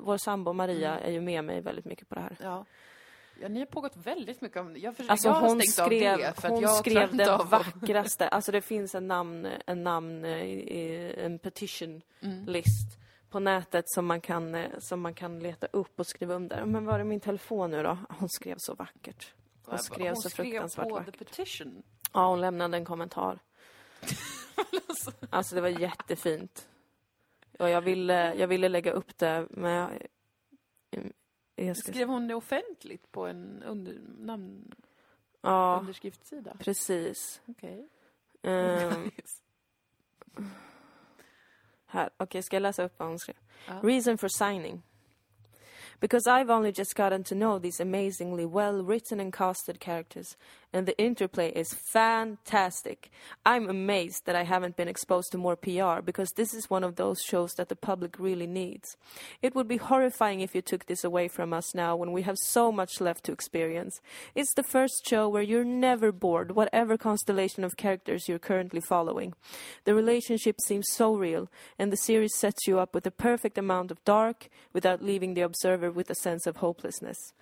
vår sambo Maria Mm. är ju med mig väldigt mycket på det här. Ja. Ja, ni har pågått väldigt mycket om det. Jag, försöker, Alltså jag har hon skrev, det hon jag skrev den vackraste, alltså det finns en namn, en namn, eh, en petition Mm. list på nätet som man kan, eh, som man kan leta upp och skriva under. Men var är min telefon nu då? Hon skrev så vackert. Hon skrev så fruktansvärt på vackert. the petition. Ja, hon lämnade en kommentar. *laughs* Alltså det var jättefint. Och jag ville, jag ville lägga upp det, men jag... jag ska, Skrev hon det offentligt på en under, namn, ja, underskriftssida? precis. Okej. Ehm, *laughs* här, okej, ska jag läsa upp vad hon skrev? Ja. Reason for signing. Because I've only just gotten to know these amazingly well written and casted characters, and the interplay is fantastic. I'm amazed that I haven't been exposed to more PR because this is one of those shows that the public really needs. It would be horrifying if you took this away from us now when we have so much left to experience. It's the first show where you're never bored, whatever constellation of characters you're currently following. The relationship seems so real, and the series sets you up with the perfect amount of dark without leaving the observer with a sense of hopelessness.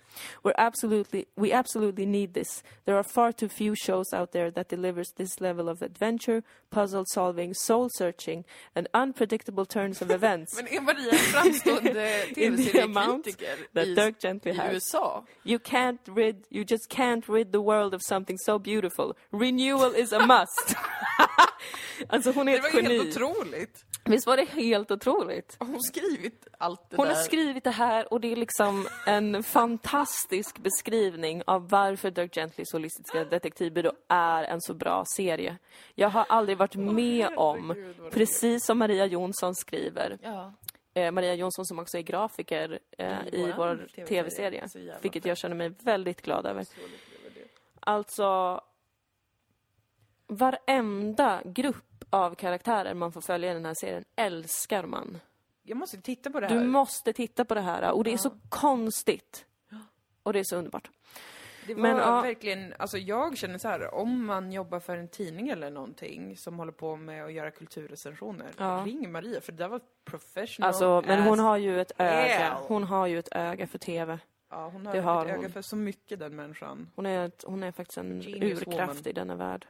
We're absolutely, we absolutely need this. There are far too few shows out there that delivers this level of adventure, puzzle solving, soul searching, and unpredictable turns of *laughs* events Men är Maria en framstående *laughs* tv-seriekritiker i, Dirk Gently i. USA? You can't rid, you just can't rid the world of something so beautiful. Renewal is a must. *laughs* alltså hon är Det ett var geni. helt otroligt. Visst var det helt otroligt? Har hon skrivit allt det Hon där? har skrivit det här och det är liksom en fantastisk beskrivning av varför Dirk Gentlys holistiska detektivbyrå är en så bra serie. Jag har aldrig varit med om, precis som Maria Jonsson skriver, Ja. eh, Maria Jonsson som också är grafiker eh, I vår TV-serie. jävla vilket jag känner mig väldigt glad över. Alltså, varenda grupp av karaktärer man får följa i den här serien älskar man. Jag måste titta på det här. Du måste titta på det här och det är så konstigt. Och det är så underbart. Det var Men, ja. verkligen, alltså jag känner så här, om man jobbar för en tidning eller någonting som håller på med att göra kulturrecensioner, Ja. ring Maria för det där var professional Alltså, men hon har ju ett öga. Hon har ju ett öga för TV. Ja, hon har, det har ett öga hon. för så mycket den människan. Hon är, ett, hon är faktiskt en Genius urkraft woman. i denna värld.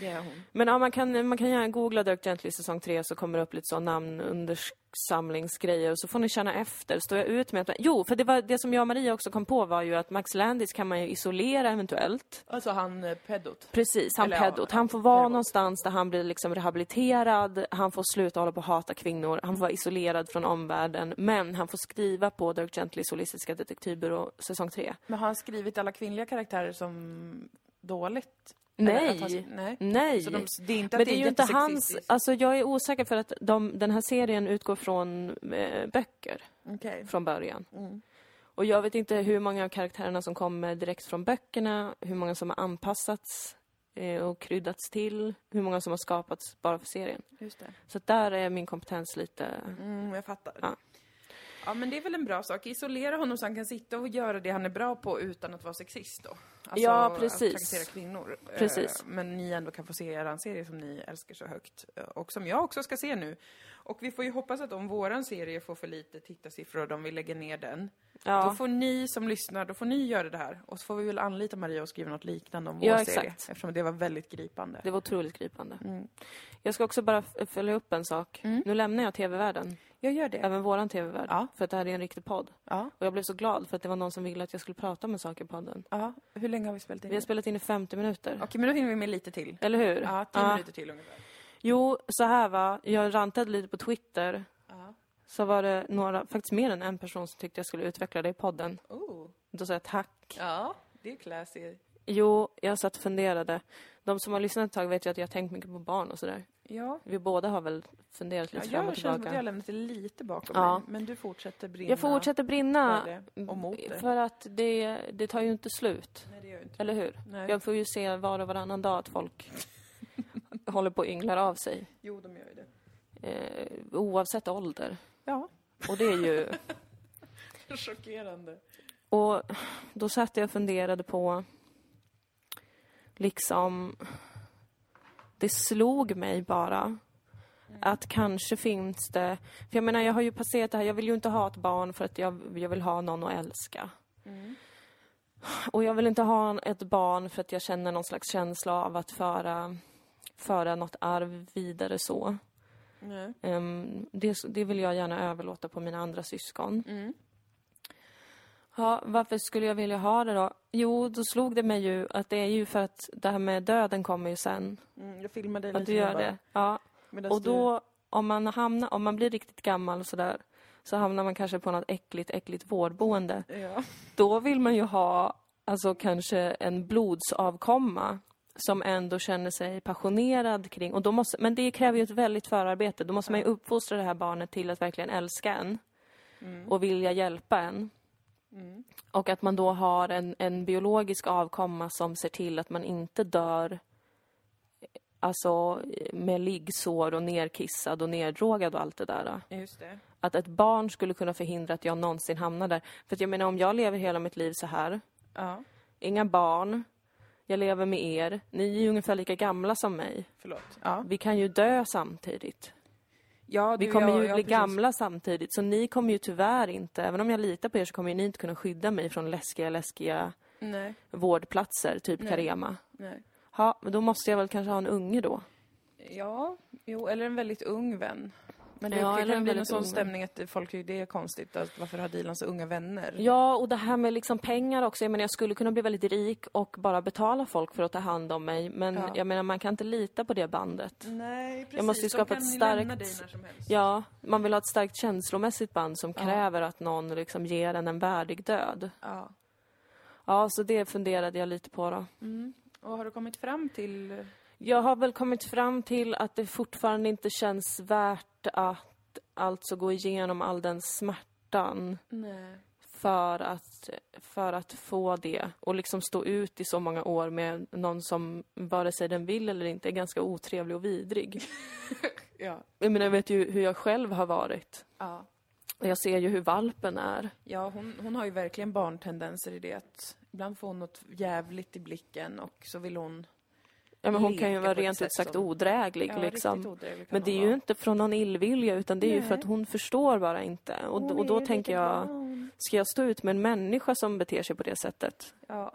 Det är hon. Men ja, man kan, man kan gärna googla Dirk Gently säsong 3 så kommer det upp lite så namnundersamlingsgrejer och så får ni känna efter. Står jag ut med att... Jo, för det, var, det som jag och Maria också kom på var ju att Max Landis kan man ju isolera eventuellt. Alltså han eh, pedot. Precis, han Eller pedot. Han får vara pedot. någonstans där han blir liksom rehabiliterad, han får sluta hålla på att hata kvinnor, han får vara isolerad från omvärlden, men han får skriva på Dirk Gentlys holistiska detektivbyrå säsong 3. Men har han skrivit alla kvinnliga karaktärer som dåligt? Nej. Han- nej. Nej! De, det är inte men att det är ju inte hans... Alltså jag är osäker för att de, den här serien utgår från eh, böcker Okej. från början. Mm. Och jag vet inte hur många av karaktärerna som kommer direkt från böckerna, hur många som har anpassats eh, och kryddats till, hur många som har skapats bara för serien. Just det. Så där är min kompetens lite... Mm, jag fattar. Ja. Ja. men det är väl en bra sak. Isolera honom så han kan sitta och göra det han är bra på utan att vara sexist då. Alltså, Ja, precis. Att trakassera kvinnor. Precis. Eh, Men ni ändå kan få se er serie som ni älskar så högt. eh, Och som jag också ska se nu. Och vi får ju hoppas att om våran serie får för lite tittarsiffror och de vill lägga ner den. Då Ja, får ni som lyssnar, då får ni göra det här. Och så får vi väl anlita Maria och skriva något liknande om vår Ja, serie. Eftersom det var väldigt gripande. det var otroligt gripande. Mm. Jag ska också bara följa upp en sak. Mm. Nu lämnar jag TV-världen, Jag gör det. även våran TV-värld, Ja. för att det här är en riktig podd. Ja. Och jag blev så glad för att det var någon som ville att jag skulle prata om en sak i podden. ja. Hur länge har vi spelat in? Vi har spelat in i 50 minuter. Okej, men då hinner vi med lite till. Eller hur? Ja, tio Ja. minuter till ungefär. Jo, så här va. Jag rantade lite på Twitter. Ja. Så var det några, faktiskt mer än en person som tyckte jag skulle utveckla det i podden. Oh. Då sa jag tack. Ja, det är classy. Jo, jag satt och funderade. De som har lyssnat ett tag vet ju att jag har tänkt mycket på barn och sådär. Ja, Vi båda har väl funderat ja lite fram och jag känner att tillbaka. jag lämnat det lite bakom Ja. mig. Men du fortsätter brinna. Jag fortsätter brinna. för och mot det. För att det, det tar ju inte slut. Nej, det gör inte. Eller hur? Nej. Jag får ju se var och varannan dag att folk *laughs* håller på och ynglar av sig. Jo, de gör ju det. Eh, oavsett ålder. Ja. Och det är ju... *laughs* Chockerande. Och då satt jag och funderade på liksom det slog mig bara att kanske finns det för jag menar jag har ju passerat det här jag vill ju inte ha ett barn för att jag, jag vill ha någon att älska Mm. och jag vill inte ha ett barn för att jag känner någon slags känsla av att föra föra något arv vidare så Nej. Ehm, det, det vill jag gärna överlåta på mina andra syskon Mm. Ja, varför skulle jag vilja ha det då? Jo, då slog det mig ju att det är ju för att det här med döden kommer ju sen. Mm, jag filmar dig Att lite du gör bara, det. Ja. Och då, om man hamnar, om man blir riktigt gammal och sådär, så hamnar man kanske på något äckligt, äckligt vårdboende. Ja. Då vill man ju ha, alltså kanske en blodsavkomma som ändå känner sig passionerad kring, och då måste, men det kräver ju ett väldigt förarbete. Då måste man ju uppfostra det här barnet till att verkligen älska en Mm. och vilja hjälpa en. Mm. Och att man då har en, en biologisk avkomma som ser till att man inte dör alltså med liggsår och nerkissad och neddrogad och allt det där. Just det. Att ett barn skulle kunna förhindra att jag någonsin hamnar där. För jag menar om jag lever hela mitt liv så här, Ja, inga barn, jag lever med er, ni är ju ungefär lika gamla som mig. förlåt. Ja. Vi kan ju dö samtidigt. Ja, Vi kommer ja, ju ja, bli precis. gamla samtidigt, så ni kommer ju tyvärr inte, även om jag litar på er så kommer ni inte kunna skydda mig från läskiga, läskiga Nej, vårdplatser, typ Nej. Carema. nej. Ja, men då måste jag väl kanske ha en unge då. Ja, jo, eller en väldigt ung vän. Men det Ja, kan eller en bli en sån stämning att folk tycker det är konstigt. Att varför har Dilan så unga vänner? Ja, och det här med liksom pengar också. Jag menar, jag skulle kunna bli väldigt rik och bara betala folk för att ta hand om mig. Men Ja. jag menar, man kan inte lita på det bandet. Nej, precis. Jag måste ju skapa kan ett starkt-. Ja, man vill ha ett starkt känslomässigt band som Ja. kräver att någon liksom ger en en värdig död. Ja. Ja, så det funderade jag lite på då. Mm. Och har du kommit fram till... Jag har väl kommit fram till att det fortfarande inte känns värt att alltså gå igenom all den smärtan Nej. för att, för att få det och liksom stå ut i så många år med någon som vare sig den vill eller inte är ganska otrevlig och vidrig. *laughs* Ja. Jag menar, jag vet ju hur jag själv har varit. Ja. Jag ser ju hur valpen är. Ja, hon, hon har ju verkligen barntendenser i det ibland får hon något jävligt i blicken och så vill hon... Ja, men hon kan ju vara rent ut sagt som- odräglig Ja, liksom. odräglig Men det är ju inte från någon illvilja utan det är ju för Nej. att hon förstår bara inte. Och, Hon och då tänker jag, barn. ska jag stå ut med en människa som beter sig på det sättet? Ja.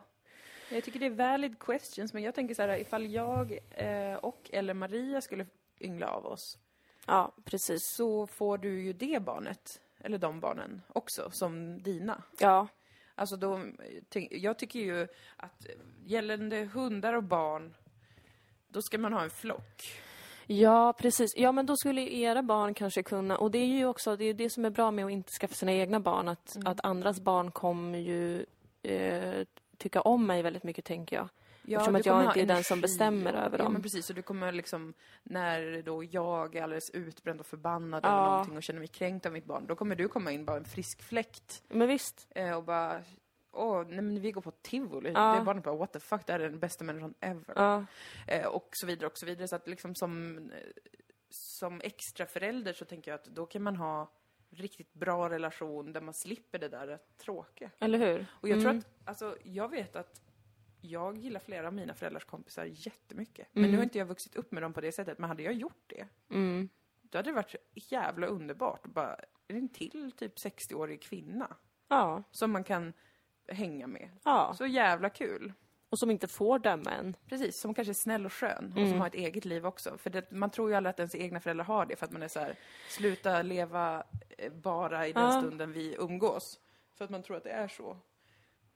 Jag tycker det är valid questions, men jag tänker så här, ifall jag eh, och eller Maria skulle yngla av oss, Ja, precis. så får du ju det barnet, eller de barnen också, som dina. Ja, Alltså då, jag tycker ju att gällande hundar och barn, då ska man ha en flock. Ja, precis. Ja, men då skulle era barn kanske kunna... Och det är ju också det, är det som är bra med att inte skaffa sina egna barn. Att, Mm. att andras barn kommer ju eh, tycka om mig väldigt mycket, tänker jag. Eftersom du att jag inte är den som bestämmer över Ja, dem. men precis. Och du kommer liksom, när då jag är alldeles utbränd och förbannad Ja. över någonting och känner mig kränkt av mitt barn, då kommer du komma in bara en frisk fläkt Men visst. eh, och bara Åh, nej men vi går på tivoli. Ja. Det är barnet bara, what the fuck, det här är den bästa människan ever. Ja. Eh, och så vidare och så vidare. Så att liksom som, eh, som extra förälder så tänker jag att då kan man ha riktigt bra relation där man slipper det där tråkiga. Eller hur? Och jag Mm. tror att, alltså jag vet att jag gillar flera av mina föräldrars kompisar jättemycket. Men Mm. nu har inte jag vuxit upp med dem på det sättet. Men hade jag gjort det, Mm. då hade det varit jävla underbart. Bara en till typ 60-årig kvinna Ja. som man kan hänga med. ja. Så jävla kul. Och som inte får döma en. Precis, som kanske är snäll och skön och Mm. som har ett eget liv också. För det, man tror ju aldrig att ens egna föräldrar har det för att man är så här, sluta leva eh, bara i den Ja. stunden vi umgås. För att man tror att det är så.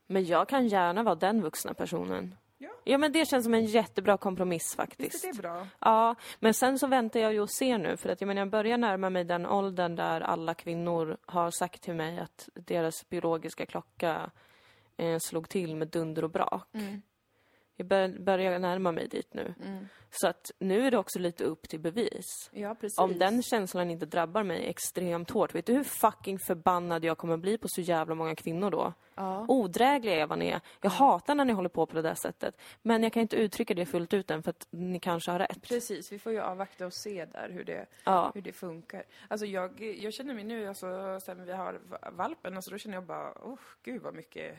Men jag kan gärna vara den vuxna personen. Ja. Ja, men det känns som en jättebra kompromiss faktiskt. Visst är det bra? Ja, men sen så väntar jag ju och ser nu för att jag menar jag börjar närma mig den åldern där alla kvinnor har sagt till mig att deras biologiska klocka eh, slog till med dunder och brak. Mm. Jag bör, börjar närma mig dit nu. Mm. Så att nu är det också lite upp till bevis. Ja. Om den känslan inte drabbar mig extremt hårt, vet du hur fucking förbannad jag kommer bli på så jävla många kvinnor då? Ja. Odrägliga är vad ni är. Jag hatar när ni håller på på det där sättet. Men jag kan inte uttrycka det fullt ut än för att ni kanske har rätt. Precis, vi får ju avvakta och se där hur det, Ja. hur det funkar. Alltså jag, jag känner mig nu, alltså, sen vi har va- valpen, alltså, då känner jag bara, oh, gud vad mycket,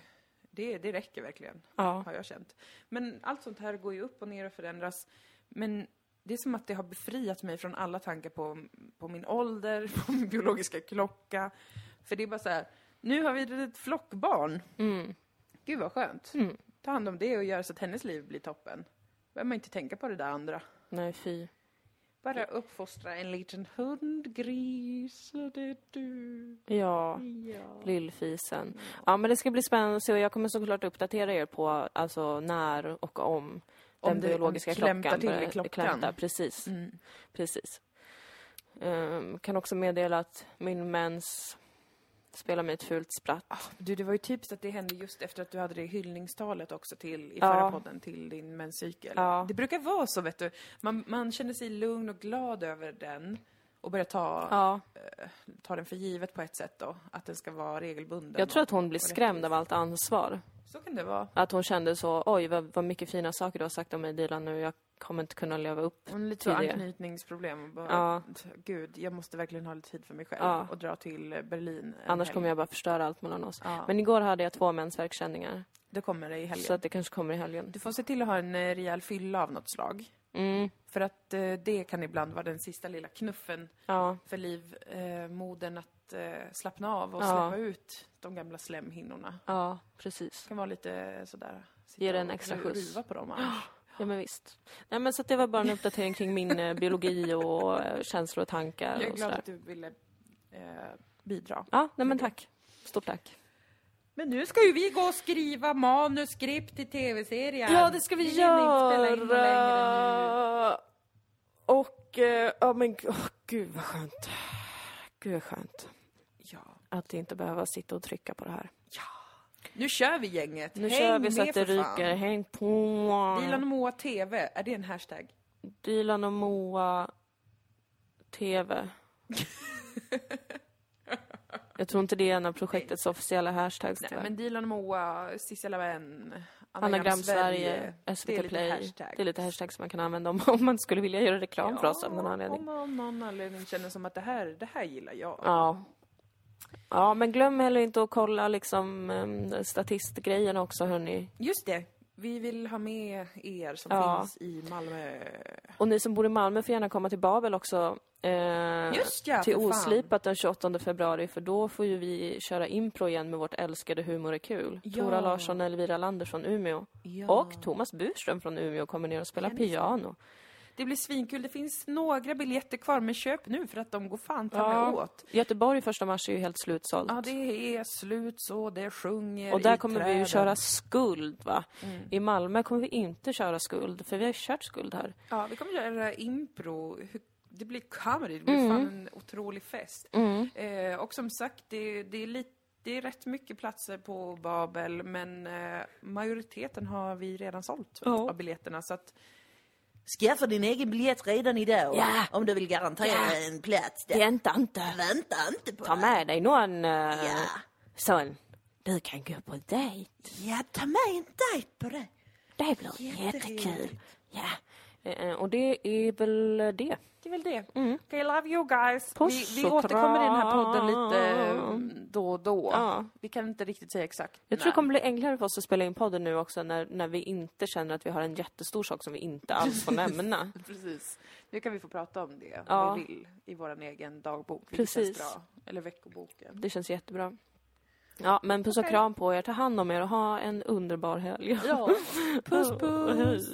det, det räcker verkligen, Ja. har jag känt. Men allt sånt här går ju upp och ner och förändras. Men det är som att det har befriat mig från alla tankar på, på min ålder, *laughs* på min biologiska klocka. För det är bara så här, nu har vi ett flockbarn. Mm. Gud vad skönt. Mm. Ta hand om det och göra så att hennes liv blir toppen. behöver man inte tänka på det där andra. Nej, fy. Bara uppfostra en liten hundgris, det är du. Ja, Ja. lillfisen. Ja, men det ska bli spännande att se och jag kommer såklart uppdatera er på alltså när och om Om den det- biologiska om klockan till i klockan. klämtar. Precis, Mm. precis. Ehm, kan också meddela att min mens spelar mig ett fult spratt. Du, det var ju typiskt att det hände just efter att du hade det hyllningstalet också till, i Ja. förra podden till din menscykel. Ja. Det brukar vara så, vet du. Man, man känner sig lugn och glad över den och börjar ta, Ja, ta den för givet på ett sätt då. Att den ska vara regelbunden. jag tror att hon blir skrämd av allt ansvar. Så kan det vara. Att hon kände så, oj vad, vad mycket fina saker du har sagt om mig Dilan nu, jag kommer inte kunna leva upp. Hon lite så Tidigare. anknytningsproblem. Bara, Ja. Gud, jag måste verkligen ha lite tid för mig själv Ja. och dra till Berlin en Annars helg. kommer jag bara förstöra allt mellan oss. Ja, Men igår hade jag två mensvärkskänningar. det kommer det i helgen. Så att det kanske kommer i helgen. Du får se till att ha en eh, rejäl fylla av något slag. Mm. För att eh, det kan ibland vara den sista lilla knuffen Ja, för livmodern att eh, slappna av och Ja. släppa ut de gamla slemhinnorna. ja, precis. Det kan vara lite sådär... Ge det en extra skjuts. På dem annars. *gasps* Ja, men visst. Nej, men så att det var bara en uppdatering kring min eh, biologi och eh, känslor och tankar Jag är glad att du ville eh, bidra. Ja, nej men tack. Stort tack. Men nu ska ju vi gå och skriva manuskript till tv-serien. Ja, det ska vi inte spela in nu. göra. Och, eh, ja men åh, gud vad skönt. Gud vad skönt. Ja. Att inte behöva sitta och trycka på det här. Nu kör vi gänget. Nu Häng kör vi så att det ryker. Häng på. Dilan och Moa TV, är det en hashtag? Dilan och Moa TV. Jag tror inte det är en av projektets officiella hashtags Nej, tyvärr. men Dilan och Moa, Sissela Vän, Anagram Sverige, SVT Play. hashtag. Det är lite hashtags som man kan använda om, *laughs* om man skulle vilja göra reklam för oss av någon anledning. Om av någon anledning känner som att det här, det här gillar jag. Ja. Ja, men glöm heller inte att kolla liksom um, statistgrejen också hörni. Just det. Vi vill ha med er som Ja. finns i Malmö. Och ni som bor i Malmö får gärna komma till Babel också. Eh, Just ja, till. Oslipat den 28 februari för då får ju vi köra impro igen med vårt älskade Humor är kul. Ja. Tora Larsson och Elvira Lander från Umeå. Ja. Och Thomas Burström från Umeå kommer ner och spelar piano. Det blir svinkul. Det finns några biljetter kvar, men köp nu för att de går fan ta Ja. åt. Göteborg första mars är ju helt slutsålt. Ja, det är slut så det sjunger Och där kommer vi ju träden. köra skuld va? Mm. I Malmö kommer vi inte köra skuld, för vi har ju kört skuld här. Ja, vi kommer göra impro. Det blir comedy. Det blir Mm. fan en otrolig fest. Eh, och som sagt, det, det, är lite, det är rätt mycket platser på Babel, men eh, majoriteten har vi redan sålt Ja. av biljetterna. Så att, Skaffa din egen biljett redan idag. Ja. Om du vill garantera Ja. en plats där. Vänta inte. Vänta inte på Ta med dig någon uh, Ja. sån. Du kan gå på dejt. Ja, ta med en dejt på det. Det blir jättekul. Ja. Eh, Och det är väl det. det är väl det. Mm. Okay, love you guys. Puss vi vi återkommer i den här podden lite eh, då och då. Ja. Vi kan inte riktigt säga exakt. Jag tror det kommer bli enklare för oss att spela in podden nu också när, när vi inte känner att vi har en jättestor sak som vi inte alls får nämna. *laughs* Precis. Nu kan vi få prata om det Ja. om vi vill i vår egen dagbok. Precis. Bra. Eller veckoboken. Det känns jättebra. Ja, men puss och Okej. kram på er. Ta hand om er och ha en underbar helg. Ja. *laughs* Puss puss.